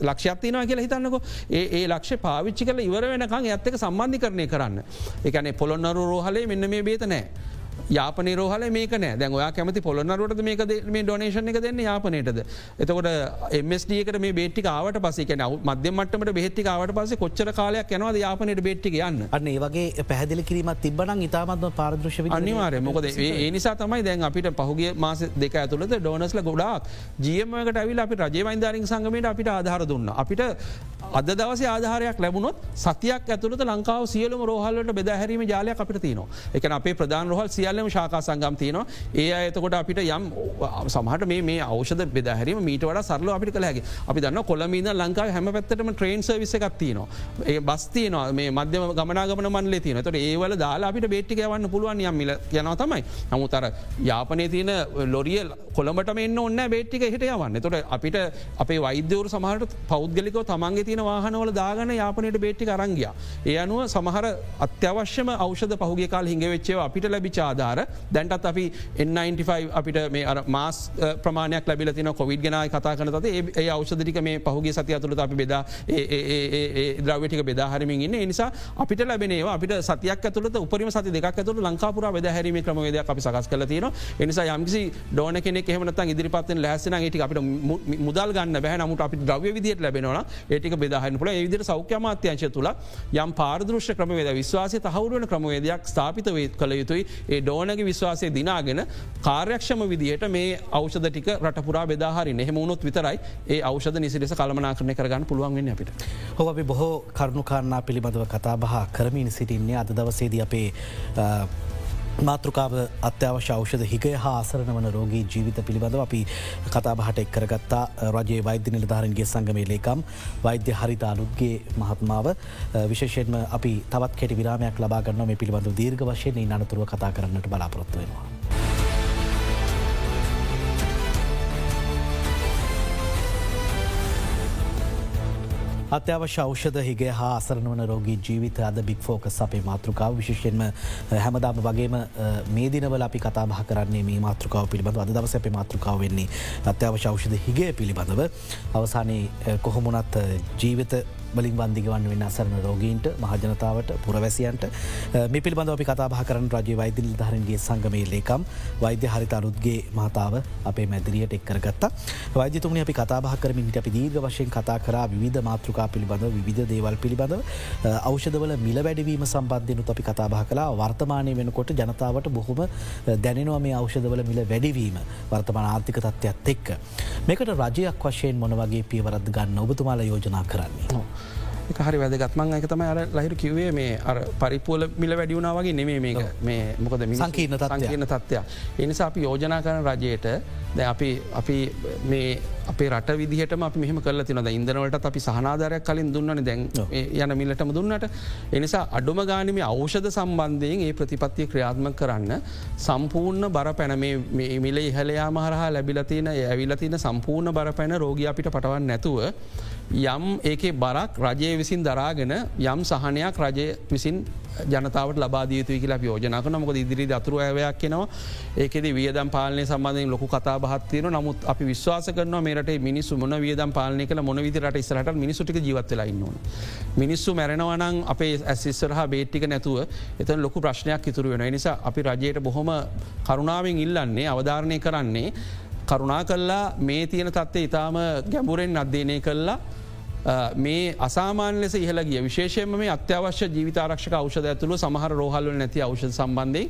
ලක්ෂයක්තිනවා කියලා හිතන්නක. ඒ ඒ ලක්ෂ පාවිච්චි කල ඉවර වෙනකං ඇත්තක සම්බන්ධි කරණය කරන්න. එකනේ පොළොන්නරු රෝහලේ මෙන්න මේ බේත නෑ. යාපන රෝහල මේක නෑ. දැන් ඔයා කැමති පොළොන්නරුවට මේක මේ ඩොනේෂන එක දෙන්න යාපනයටද? එතකොට එමස්ඩියකට මේ බේටි ආවට පසේ නව මධ්‍යමටමට බෙහෙත්ති ආවට පස කොච්චර කාලයක් යනවාද යාපනයට බේට්ටි යන්න? අන්න ඒ වගේ පැහදිලි කිරීමත් තිබන ඉතාමත්ම පාරදෘශ අනිවාරය මොකද ඒ නිසා තමයි දැන් අපිට පහුගේ මාස දෙක ඇතුළද ඩෝනස්ල ගොඩාක් ජියමකට ඇවිල් අපි රජවයින්ධාරින් සංගමයට අපිට ආධාර දුන්න. අපිට අද දවස ආධාරයක් ලැබුණොත් සතියක් ඇතුළට ලංකාව සියලුම රෝහල්ලට බෙදහැරීම ජාලයක් අපිට තියනවා. එක අපේ ප්‍රධාන රෝහල් සියල්ල සියල්ලම ශාකා සංගම් තියනවා. ඒ අතකොට අපිට යම් සමහට මේ අවෂද බෙදහැරීම මීට වඩ සරල අපිට කළහැගේ අපි දන්න කොළමීද ලංකාව හැම පැත්තටම ට්‍රේන් සවිස එකක් තියනවා. ඒ බස්තියනවා මේ මධ්‍යම ගමනාගමන මන්ල තියන තොට ඒවල දාලා අපිට බේට්ටි යවන්න පුළුවන් යම්මිල යනවා තමයි. නමුතර යාපනය තියෙන ලොරියල් කොළඹට එන්න ඔන්න බේට්ටික හිට යවන්න. තොට අපිට අපේ වෛද්‍යවරු සමහට පෞද්ගලිකව තමන්ගේ තියෙන වාහනවල දාගන යාපනයට බේට්ටි කරංගිය. ඒ අනුව සමහර අත්‍යවශ්‍යම අවෂද පහුගේ කාල් හිඟවෙච්චේ අපිට ලැබිචාද ආධාර. දැන්ටත් අපි N95 අපිට මේ මාස් ප්‍රමාණයක් ලැබිල තින කොවිඩ් ගෙනයි කතා කන තද ඒ අවෂදික මේ පහුගේ සති අතුළ අපි බෙදා ද්‍රවටික බෙදාහරමින් ඉන්න. නිසා අපිට ලැබෙනවා අපිට සතියක් ඇතුළට උපරිම සති දෙක් ඇතුළ ලංකාපුර බෙදහැරීම ක්‍රමවේද අපි සකස් කල තියෙන එනිසා යම්කිසි ඩෝන කෙනෙ එහමනත ඉදිරිපත්ෙන් ලැසන ට අපිට මුදල් ගන්න බැහ. නමුට අපි ද්‍රව්‍ය විදියට ලැබෙනවා ඒටික බෙදාහන්න පුල ඒවිදිර සෞඛ්‍ය මාත්‍යංශ තුළ යම් පාරදෘෂ්‍ය ක්‍රමවේද විශ්වාසය තහවුරුවන ක්‍රමවේදයක් ස්ථාපිත වේ කළ යුතුයි. ඒ ඩෝ ඕනගේ විශ්වාසය දිනාගෙන කාර්යක්ෂම විදිහයට මේ අවෂද ටික රටපුරා බෙදාහරි නෙහෙමුණුත් විතරයි ඒ අවෂද නිසිලෙස කළමනා කරණය කරගන්න පුළුවන්ගෙන අපිට. හො අපි බොහෝ කරුණුකාරණා පිළිබඳව කතා බහ කරමින් සිටින්නේ අද දවසේද අපේ මාතෘකාව අත්‍යවශ්‍ය ෞෂධ හිගය හා අසරණ වන රෝගී ජීවිත පිළිබඳව අපි කතාබහට එක් කරගත්තා. රජයේ වෛද්‍ය නිලධාරන්ගේ සංගමේ ලේකම් වෛද්‍ය හරිතාලුත්ගේ මහත්මාව. විශේෂයෙන්ම අපි තවත් කෙටි විරාමයක් ලබාගන්න මේ පිළිබඳව දීර්ඝ වශයෙන් අනතුරුව කතා කරන්නට බලාපොරොත්තු අත්‍යවශ්‍ය ෞෂධ හිගේ හා අසරන වන රෝගී ජීවිත අද බික් ෆෝකස් අපේ මාතෘකාව. විශේෂයෙන්ම හැමදාම වගේම මේ දිනවල අපි කතාබහ කරන්නේ මේ මාතෘකාව පිළිබඳ අද දවස අපේ මාතෘකාව වෙන්නේ අත්‍යවශ්‍ය ෞෂධ හිගේ පිළිබඳව. අවසානයේ කොහොමුණත් ජීවිත බලින් වන්දිගවන්න වෙන්න අසරන රෝගීන්ට මහජනතාවට පුරවැසියන්ට මේ පිළිබඳ අපි කතාබහ කරන රජ වෛද්‍ය නිධාරන්ගේ සංගමේ ලේකම් වෛද්‍ය හරිතරුත්ගේ මහතාව අපේ මැදිරියට එක්කරගත්ත වෛද්‍යතුමනි අපි කතාබහ කරමින් අපි දීර්ග වශයෙන් කතා කර විධ මාතෘකා පිළිබඳ විධ දේවල් පිළිබඳ අවෂදවල මිල වැඩවීම සම්බන්ධයනුත් අපි කතාබහ කලා වර්තමානය වෙනකොට ජනතාවට බොහොම දැනෙනවා මේ අවෂදවල මිල වැඩිවීම වර්තමාන ආර්ථික තත්ත්වත් එක්ක. මේකට රජයක් වශයෙන් මොන වගේ පියවරත් ගන්න ඔබතුමාල යෝජනා කරන්නේ. එක හරි වැදගත්මන් එක තම අර ලහිරු කිවේ මේ අර පරිපුල මිල වැඩියුණා වගේ නෙමේ මේ මොකද සංකීර්ණ තත්ත්වයක්. එනිසා අපි යෝජනා කරන රජයට දැ අපි අපි මේ අපේ රට විදිහටම අපි මෙහම කල තිනද ඉදනවලට අපි සහනාධරයක් කලින් දුන්නන. දැන් යන මිලටම දුන්නට. එනිසා අඩුම ගානම ඖෂධ සම්බන්ධයෙන් ඒ ප්‍රතිපත්තිය ක්‍රියාත්ම කරන්න සම්පූර්ණ බර පැන මිල ඉහලයා මහරහා ලැබිලතින ඇවිලතින සම්පූර්ණ බර පැන රෝග අපිට පටවන් නැතුව යම් ඒකේ බරක් රජය විසින් දරාගෙන යම් සහනයක් රජය විසින් ජනතාවට ලබාදීතු කියලා යෝජනක නොක ඉදිරි අතුරු ඇවයක් කෙනවා ඒකෙද වියදම් පාලනය සම්බන්ධයෙන් ලොකු කතා බහත්තියන නමුත් අපි විශ්වාස කරන මේට මිනිස්සු මොන වියදම් පාලනය කළ මොන විදිරට ඉස්රට මිනිසුටික ජීවත්වෙලා ඉන්නවන. මිනිස්සු මැරෙනවනං අපේ ඇසිස්සරහ බේට්ටික නැතුව එතන ලොකු ප්‍රශ්නයක් ඉතුරු වෙන නිසා අපි රජයට බොහොම කරුණාවෙන් ඉල්ලන්නේ අවධාරණය කරන්නේ කරුණා කල්ලා මේ තියෙන තත්ත්ේ ඉතාම ගැඹුරෙන් අධ්‍යනය කල්ලා මේ අසාමාන ලෙස ඉහල ගිය. විශේෂයම මේ අත්‍යවශ්‍ය ජීවිතාරක්ෂක අවෂධ ඇතුළු සමහර රෝහල්ල නැති අවෂධ සම්බන්ධය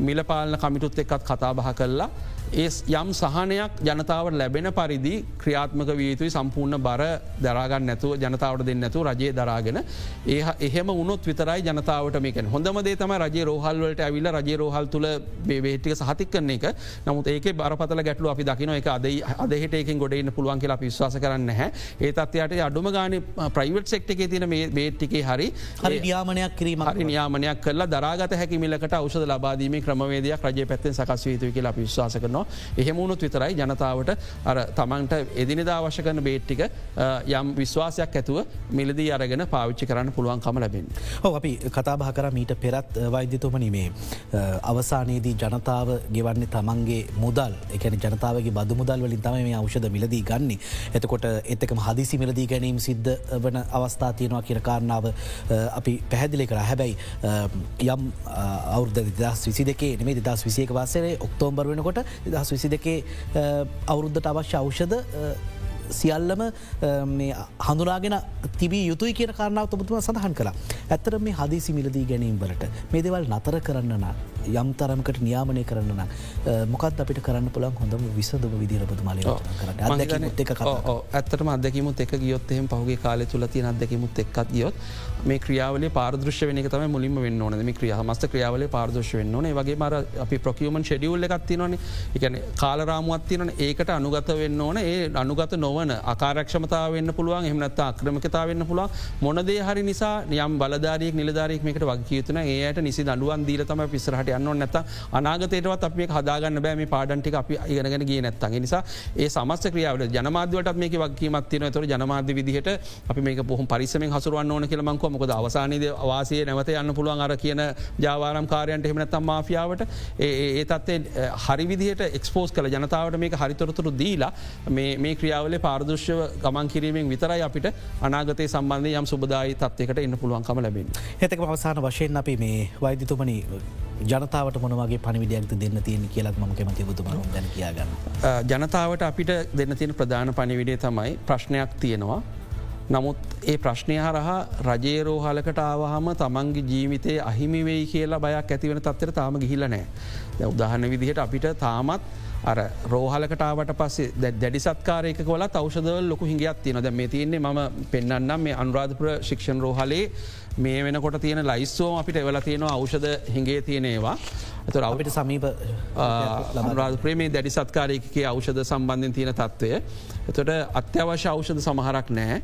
මිල පාලන කමිටුත් එක්කත් කතාබහ කල්ලා ඒ යම් සහනයක් ජනතාවට ලැබෙන පරිදි ක්‍රියාත්මක වීතුයි සම්පූර්ණ බර දරාගන්න නැතුව ජනතාවට දෙන්න නැතු රජයේ දරාගෙන. ඒ එහෙම උනොත් විතරයි ජනතාවට මේක හොඳමදේ තම රජ රෝහල්වලට ඇවිල්ල රජ රෝහල් තුළ බේටික සහතික් කරන එක. නමුත් ඒක බරපතල ගැටලු අපි දකින එක අද අදහෙට එක ගොඩන්න පුළුවන් කියලා විශ්වාස කරන්න හැ ඒ තත්වයට අඩුම ගාන ප්‍රයිවට් සෙක්ටක තින මේ බේට්ටිකේ හරි හරි නියාමනයක් කිරීම හරි නියාමනයක් කරලා දරාගත හැකිමිලකට අවෂද ලබාදීම ක්‍රමවේදයක් රජය පැත්තෙන් සකස් වීතු කියලා විශ්වාස කරනවා. එහෙමුණුත් විතරයි ජනතාවට අර තමන්ට එදිනිදා අවශ්‍ය කරන බේට්ටික යම් විශ්වාසයක් ඇතුව මිලදී අරගෙන පාවිච්චි කරන්න පුළුවන්කම ලැබෙන්. හෝ අපි කතාබහ කර මීට පෙරත් වෛද්‍යතුමනි මේ අවසානයේදී ජනතාව ගෙවන්නේ තමන්ගේ මුදල්. එකන ජනතාවගේ බදු මුදල් වලින් තම මේ අවෂද මිලදී ගන්නේ. එතකොට එතකම හදිසි මිලදී ගැනීම සිද්ධ වන අවස්ථා තියෙනවා කියන කාරණාව අපි පැහැදිලි කර. හැබැයි යම් අවුද්ධ දස් විසි දෙකේ නෙමේ දස් විසියක වාසරේ ඔක්තෝම්බර් වෙනකොට දස් විසි දෙකේ අවුරුද්ධට අවශ්‍ය අවෂද සියල්ලම හඳුනාගෙන තිබී යුතුයි කියන කාරණාව තුබතුම සඳහන් කලා. ඇත්තර මේ හදිසි මිලදී ගැනීම් වලට මේ දෙවල් නතර කරන්න යම් තරමකට නියාමනය කරන්න මොකත් අපිට කරන්න පුළන් හොඳම විසඳම විදිරබතුමාල කරන්න. ඇත්තටම අදකිමුත් එක ගියොත්හෙම පහුගේ කාල තුල තිය අදකිමුත් එක්කත් ගියොත් මේ ක්‍රියාවල පාරදෘශ වෙන තම මුලින්ම වෙන්න ඕන. මේ ක්‍රියා මස්ත ක්‍රියාවල පාරදෘශ වෙන්න ඕන. වගේ මර අපි ප්‍රකියමන් ෂඩියුල්ල එකත්ති නොන එකන කාලරාමුවත්තින ඒකට අනුගත වෙන්න ඕන. ඒ අනුගත නොවන අකාරක්ෂමතාව වෙන්න පුළුවන්. එහමනත් අක්‍රමකතා වෙන්න පුළුවන්. මොනදේ හරි නිසා යම් බලධාරයෙක් නිලධාරයෙක් මේකට වගේතුන ඒයට නිසි දඩුවන් දීලතම පිසරහට යන්න නැත අනාගතයටවත් අපේ හදාගන්න බෑම පාඩන්ටි අපි ඉගෙනගෙන ගේ නැත්තන් නිසා ඒ සමස්ත ක්‍රියාවට ජනමාධවට මේක වගේමත්තින තොර ජනමාධ්‍ය විදිහට අපි මේ පොහ පරිසමෙන් හසුරුවන්න ඕන කියලමංකො මොකද අවසානද වාසය නැවත යන්න පුළුවන් අර කියන ජාවාරම් කාරයන්ට එහමනත්තම් මාෆියාවට ඒ තත්ේ හරි විදිහට එක්ස්පෝස් කළ ජනතාවට මේක හරිතොරතුරු දීලා මේ ක්‍රියාවල පාරදෘශ්‍යව ගමන් කිරීමෙන් විතරයි අපිට අනාගතය සම්බන්ධය යම් සුබදායි තත්වකට එන්න පුළුවන්කම ලැබෙන. එතක අවසාන වශයෙන් අපි මේ වෛද්‍යතුමනි ජනතාවට මොනවගේ පනිවිඩියක්ත දෙන්න තියෙන කියලත් ම කැමති බුතුම ගැන කියගන්න. ජනතාවට අපිට දෙන්න තියෙන ප්‍රධාන පනිවිඩේ තමයි ප්‍රශ්නයක් තියෙනවා. නමුත් ඒ ප්‍රශ්නය හරහා රජේරෝහලකට ආවහම තමන්ගේ ජීවිතය අහිමිවෙයි කියලා බයක් ඇතිවෙන තත්තර තාම ගිහිල නෑ. උදාහන විදිහට අපිට තාමත් අර රෝහලකටාවට පස්සේ දැඩි සත්කාරයක කොල අවෂදවල් ලොකු හිගියත් තියෙන දැ මේ තියන්නේ ම පෙන්න්නම් මේ අනුරාධපුර ශික්ෂණ රෝහලේ මේ වෙනකොට තියෙන ලයිස්සෝම අපිට එවල තියෙනවා අවෂධ හිගේ තියෙනේවා ඇත අපිට සමීප ප්‍රමේ දැඩි සත්කාරයකගේ අවෂධ සම්බන්ධින් තියෙන තත්ත්වය. එතොට අත්‍යවශ්‍ය අවෂධ සමහරක් නෑ.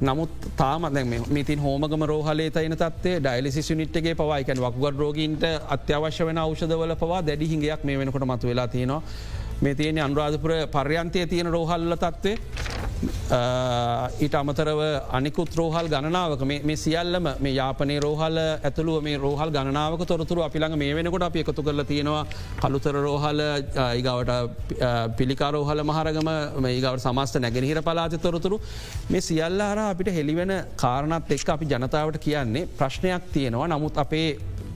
නමුත් තාමත් මිතින් හෝමගම රෝහලේ තයින තත්ේ ඩයිලිසි නිට්ගේ පවායිකන් වකුගත් රෝගීන්ට අත්‍යවශ්‍ය වෙන අවෂධවල පවා දැඩි හිගයක් මේ වෙනකොට මතු වෙලා තියෙනවා. මේ තියෙන අනුරාධපුර පර්යන්තය තියෙන රෝහල්ල තත්වේ ඊට අමතරව අනිකුත් රෝහල් ගණනාවක මේ සියල්ලම මේ යාපනේ රෝහල් ඇතුළුව මේ රෝහල් ගණනාවක තොරතුරු අපිළඟ මේ වෙනකොට අපි එකතු කරල තියෙනවා. කළුතර රෝහල ඒගවට පිළිකාරෝහල මහරගම ඒගවට සමස්ත නැගෙනහිර පලාති තොරතුරු. මේ සියල්ල හර අපිට හෙළිවෙන කාරණත් එක් අපි ජනතාවට කියන්නේ ප්‍රශ්නයක් තියෙනවා. නමුත් අපේ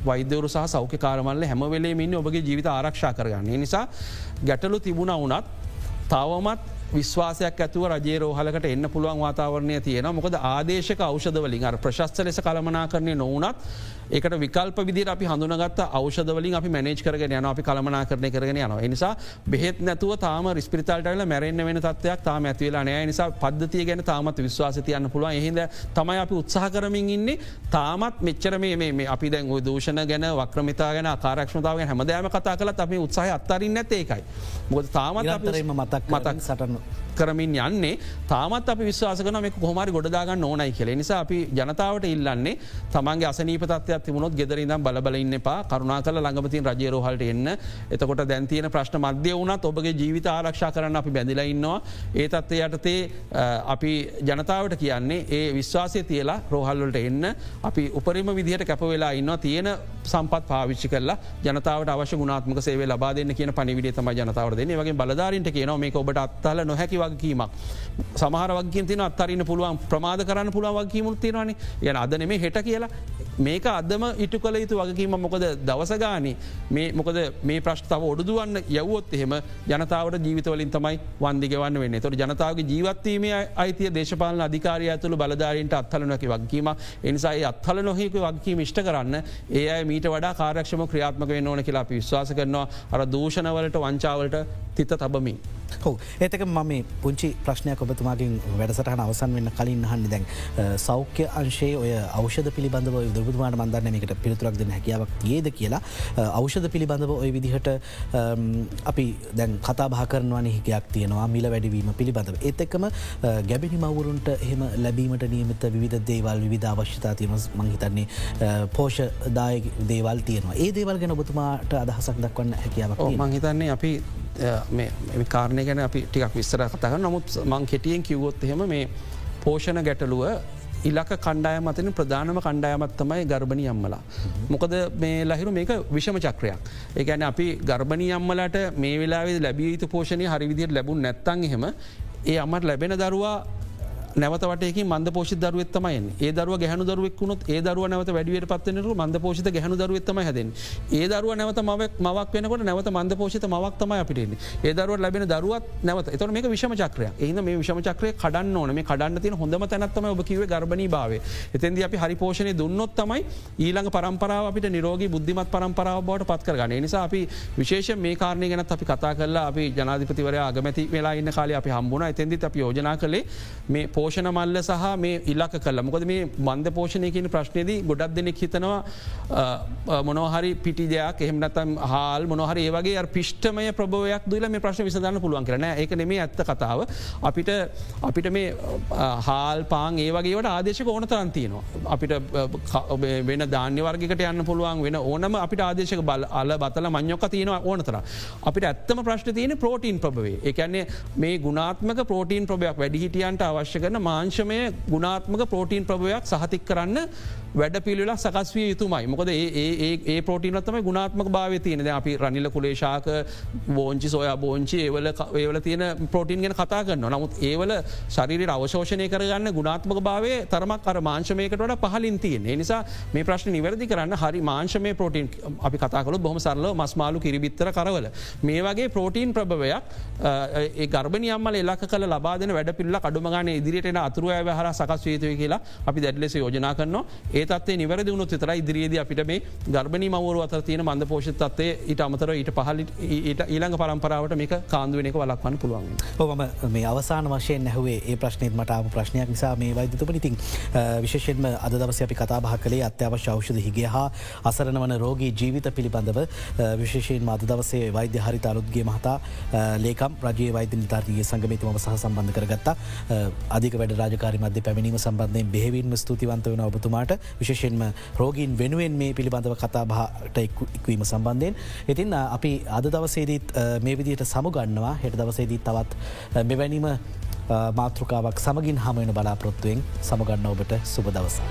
වෛද්‍යවරු සහ සෞඛ්‍ය කාරමල්ල හැමවෙලේ මින් ඔබගේ ජීවිත ආරක්ෂා කරගන්නේ. නිසා ගැටලු තිබුණ වනත් තවමත් විශ්වාසයක් ඇතුව රජේ රෝහලකට එන්න පුළුවන් වාතාවරණය තියෙන මොකද ආදේශක අවෂධවලින් අර ප්‍රශස්ත ලෙස කළමනා කරණය නොවනත් ඒකට විකල්ප විදි අපි හඳුනගත් අවෂධවලින් අපි මැනේජ් කරගෙන යන අපි කළමනා කරණය කරගෙන යනවා. නිසා බෙහෙත් නැතුව තාම රිස්පිරිතාල්ටල මැරෙන්න්න වෙන තත්වයක් තාම ඇතිවෙලා නෑ. නිසා පද්ධතිය ගැන තාමත් විශ්වාසතියන්න පුළුවන්. එහිද තමයි අපි උත්සාහ කරමින් ඉන්නේ. තාමත් මෙච්චර මේ අපි දැන් දූෂණ ගැන වක්‍රමිතා ගැන කාරක්ෂමතාව හැමදෑම කතා කලත් අපි උත්සාහ අත්තරින් නැත ඒකයි. මොද තාමත් මතක් මතක් සටන්න කරමින් යන්නේ. තාමත් අපි විශවාස කන මේ කොහමරි ගොඩදාගන්න ඕනයි කියල. නිසා අපි ජනතාවට ඉල්ලන්නේ තමන්ගේ අසනීපතත්වයක් තිබුණොත් ගෙදරින්දම් බලබල ඉන්න පා කරුණා කල ළඟපතින් රජයරෝහලට එන්න. එතකොට දැන්තියන ප්‍රශ්න මධ්‍ය වුණත් ඔබගේ ජීවිත ආරක්ෂා කරන්න අපි බැඳිල ඉන්නවා. ඒ තත්ව යටතේ අපි ජනතාවට කියන්නේ ඒ විශ්වාසය තියලා රෝහල්වලට එන්න. අපි උපරිම විදිහට කැප වෙලා ඉන්න තියෙන සම්පත් පාවිච්චි කරලා ජනතාවට අවශ්‍ය ගුණාත්මක සේවේ ලබා දෙන්න කියන පනිවිඩේ තම ජනතාවට දෙන්නේ. වගේ බලධාරන්ට කියනවා මේ ඔබට අත්තල නොහැකිව වගකීමක්. සමහර වගේ තින අත්තරන්න පුළුවන් ප්‍රමාද කරන්න පුළුවන් වගකීමුත් තියෙනවානේ. යන අද නෙමේ හෙට කියලා. මේක අදම ඉටු කළ යුතු වගකීම මොකද දවසගානි මොකද මේ ප්‍රශ්තාව ඔඩුදුවන්න යවොත් එහෙම ජනතාවට ජීවිතවලින් තමයි වන්දිගවන්න වෙන්න. තොට ජනතාවගේ ජීවත්වීමේ අයිතිය දේශපාලන අධිකාරය ඇතුළ බලධාරීන්ට අත්හලනොකි වගකීම එනිසා අත්හල නොහෙක වගකීම ෂ්ට කරන්න ඒ අයි මීට වඩා කාරක්ෂම ක්‍රියාත්මක වෙන්න ඕන කියලා විශ්වාස කරනවා. අර දූෂණවලට වංචාවලට තිත තබමින්. හෝ ඒතක මම පුංචි ප්‍රශ්නයක් ඔබතුමාගින් වැඩසටහන අවසන් වෙන්න කලින් හන්න දැන් සෞඛ්‍ය අංශේ ඔය අවෂධ පිළිබඳව දුරබතුමාට මන්දන්න එකට පිළිතුරක් දෙන්න හැකියාවක් ඒද කියලා. අවෂධ පිළිබඳව ඔය විදිහට අපි දැන් කතා භා කරනවා හිකයක් තියෙනවා මිල වැඩවීම පිළිබඳව. ඒත් එක්කම ගැබිනි මවුරුන්ට එහෙම ලැබීමට නියමත විධ දේවල් විධ අවශ්‍යතා තියෙන මංහිතන්නේ පෝෂදාය දේවල් තියෙනවා. ඒ දේවල් ගැන ඔබතුමාට අදහසක් දක්වන්න හැකියාවක් මංහිතන්නේ අපි කාරණය ගැන අපි ටිකක් විස්තර කතක නමුත් මං කෙටියෙන් කිව්වොත් එහෙම මේ පෝෂණ ගැටලුව ඉලක කණ්ඩාය මතන ප්‍රධානම කණ්ඩායමත් තමයි ගර්භණි අම්මලා. මොකද මේ ලහිරු මේක විෂම චක්‍රයක්. ඒගැන අපි ගර්භණි අම්මලට මේ වෙලා ලැබිය යුතු පෝෂණය හරිවිදියට ලැබුණ නැත්තන් එහෙම ඒ අමට ලැබෙන දරුවා නැවතවටයක මන්ද පෝෂි දරුවත්තමයි ඒ දරුව ගැහනු දරුවෙක්ුණොත් ඒ දරුව නැවත වැඩියට පත්වනරු මන්ද පෝෂිත ගැහනු දරුවත්තම හැදෙන් ඒ දරුව නැවත මවක් මවක් වෙනකොට නැවත මන්ද පෝෂිත මවක්තම අපිටෙන්නේ ඒ දරුව ලැබෙන දරුවත් නැවත. එතර මේ විෂම චක්‍රය ඒද මේ විෂම චක්‍රය කඩන්න ඕන. මේ කඩන්න තින හොඳම තැනත්තම ඔබ කිව ගර්බනී භාව එතන්ද අපි හරි පෝෂණය දුන්නොත් තමයි ඊළඟ පරම්පරාව අපිට නිරෝගී බුද්ධිමත් පරම්පරාව බවට පත් කරගන්න. නිසා අපි විශේෂ මේ කාරණය ගැනත් අපි කතා කරලා අපි ජනාධිපතිවර අගමැති වෙලා ඉන්න කාලේ අපි හම්බුණ. එතැදි අපි යෝජනා කළේ මේ පෝෂණ මල්ල සහ මේ ඉල්ලක කල්ල මොකද මේ මන්ද පෝෂණය කියන ප්‍රශ්නයේදී ගොඩක් දෙනෙක් හිතනවා මොනහරි පිටි දෙයක් එහමනතම් හාල් මොනහරි ඒවගේ පිෂ්ටමය ප්‍රභවයක් දුල මේ ප්‍රශ්න විසඳන්න පුළුවන් කරන එක නෙමේ ඇත්ත කතාව. අපිට අපිට මේ හාල් පාන් ඒවගේට ආදේශක ඕන තරන්තියනවා අපිට වෙන ධාන්‍ය වර්ගකට යන්න පුළුවන් වෙන ඕනම අපිට ආදේශක බල අල බතල මං්යොක තියෙනවා ඕනතර අපිට ඇත්තම ප්‍රශ්න තියෙන ප්‍රෝටීන් ප්‍රභවේ එකන්නේ මේ ගුණාත්මක ප්‍රෝටීන් ප්‍රභයක් වැඩිහිටියන්ට අවශ්‍ය කරන මාංශ අංශමය ගුණාත්මක ප්‍රෝටීන් ප්‍රභයක් සහතික් කරන්න වැඩ පිළිලා සකස්විය යුතුමයි. මොකද ඒ පෝටිනත්තම ගුණාත්මක භාව තියනද අපි රනිල කුලේශාක බෝංචි සොයා බෝංචි ඒවල ඒවල තියෙන පෝටින් ගෙන කතා කරන්න නමුත් ඒවල ශරිර අවශෝෂණය කරගන්න ගුණාත්මක භාවය තරමක් අර මාංශමයකට පහලින් තියෙන් නිසා මේ ප්‍රශ්න නිවැරදි කරන්න හරි මාංශමය පෝටීන් අපි කතාකලු බොහම සරල මස්මාලු කිරිබිත්තර කරවල. මේ වගේ පෝටීන් ප්‍රභවයක් ඒ ගර්භනියම්මල එල්ලක් කල ලබාදන වැඩ පිල්ල කඩුමගන ඉදිරියට අතුරුව හර සකස් වේතුය කියලා අපි දැඩලෙස යෝජනා කරනවා. ඒතත්ේ නිවැරදි වුණු තර ඉදිරියේද අපිට මේ ගර්භනි මවරු අතර තියෙන මන්ද පෝෂතත්වය ඊට අමතර ඊට පහලි ඊළඟ පරම්පරාවට මේක කාන්දුවනක වලක්වන්න පුළුවන්. ඔම මේ අවසාන වශයෙන් නැහවේ ඒ ප්‍රශ්නයත් මටාව ප්‍රශ්නයක් නිසා මේ වෛදතම ඉතින් විශේෂෙන්ම අද දවස අපි කතාබහ කළේ අත්‍යවශ්‍ය ෞෂධ හිගේ හා අසරණ වන රෝගී ජීවිත පිළිබඳව. විශේෂයෙන් මද දවසේ වෛද්‍ය හරි අලුත්ගේ මහතා ලේකම් රජයේ වෛද්‍ය නිතාර්ගේ සංගමතුම සහ සම්බන්ධ කරගත්තා. අධික වැඩ රාජකාරි මධ්‍ය පැමිණීම සම්බන්ධයෙන් බෙහෙවින්ම ස්තුතිවන්ත වන ඔබතුමාට විශේෂෙන්ම රෝගීන් වෙනුවෙන් මේ පිළිබඳව කතා බහට ඉක්වීම සම්බන්ධයෙන්. ඉතින් අපි අද දවසේදීත් මේ විදියට සමුගන්නවා හෙට දවසේදීත් තවත් මෙවැනිම මාතෘකාවක් සමගින් හමයන බලාපොරොත්තුවෙන් සමගන්න ඔබට සුබ දවසා.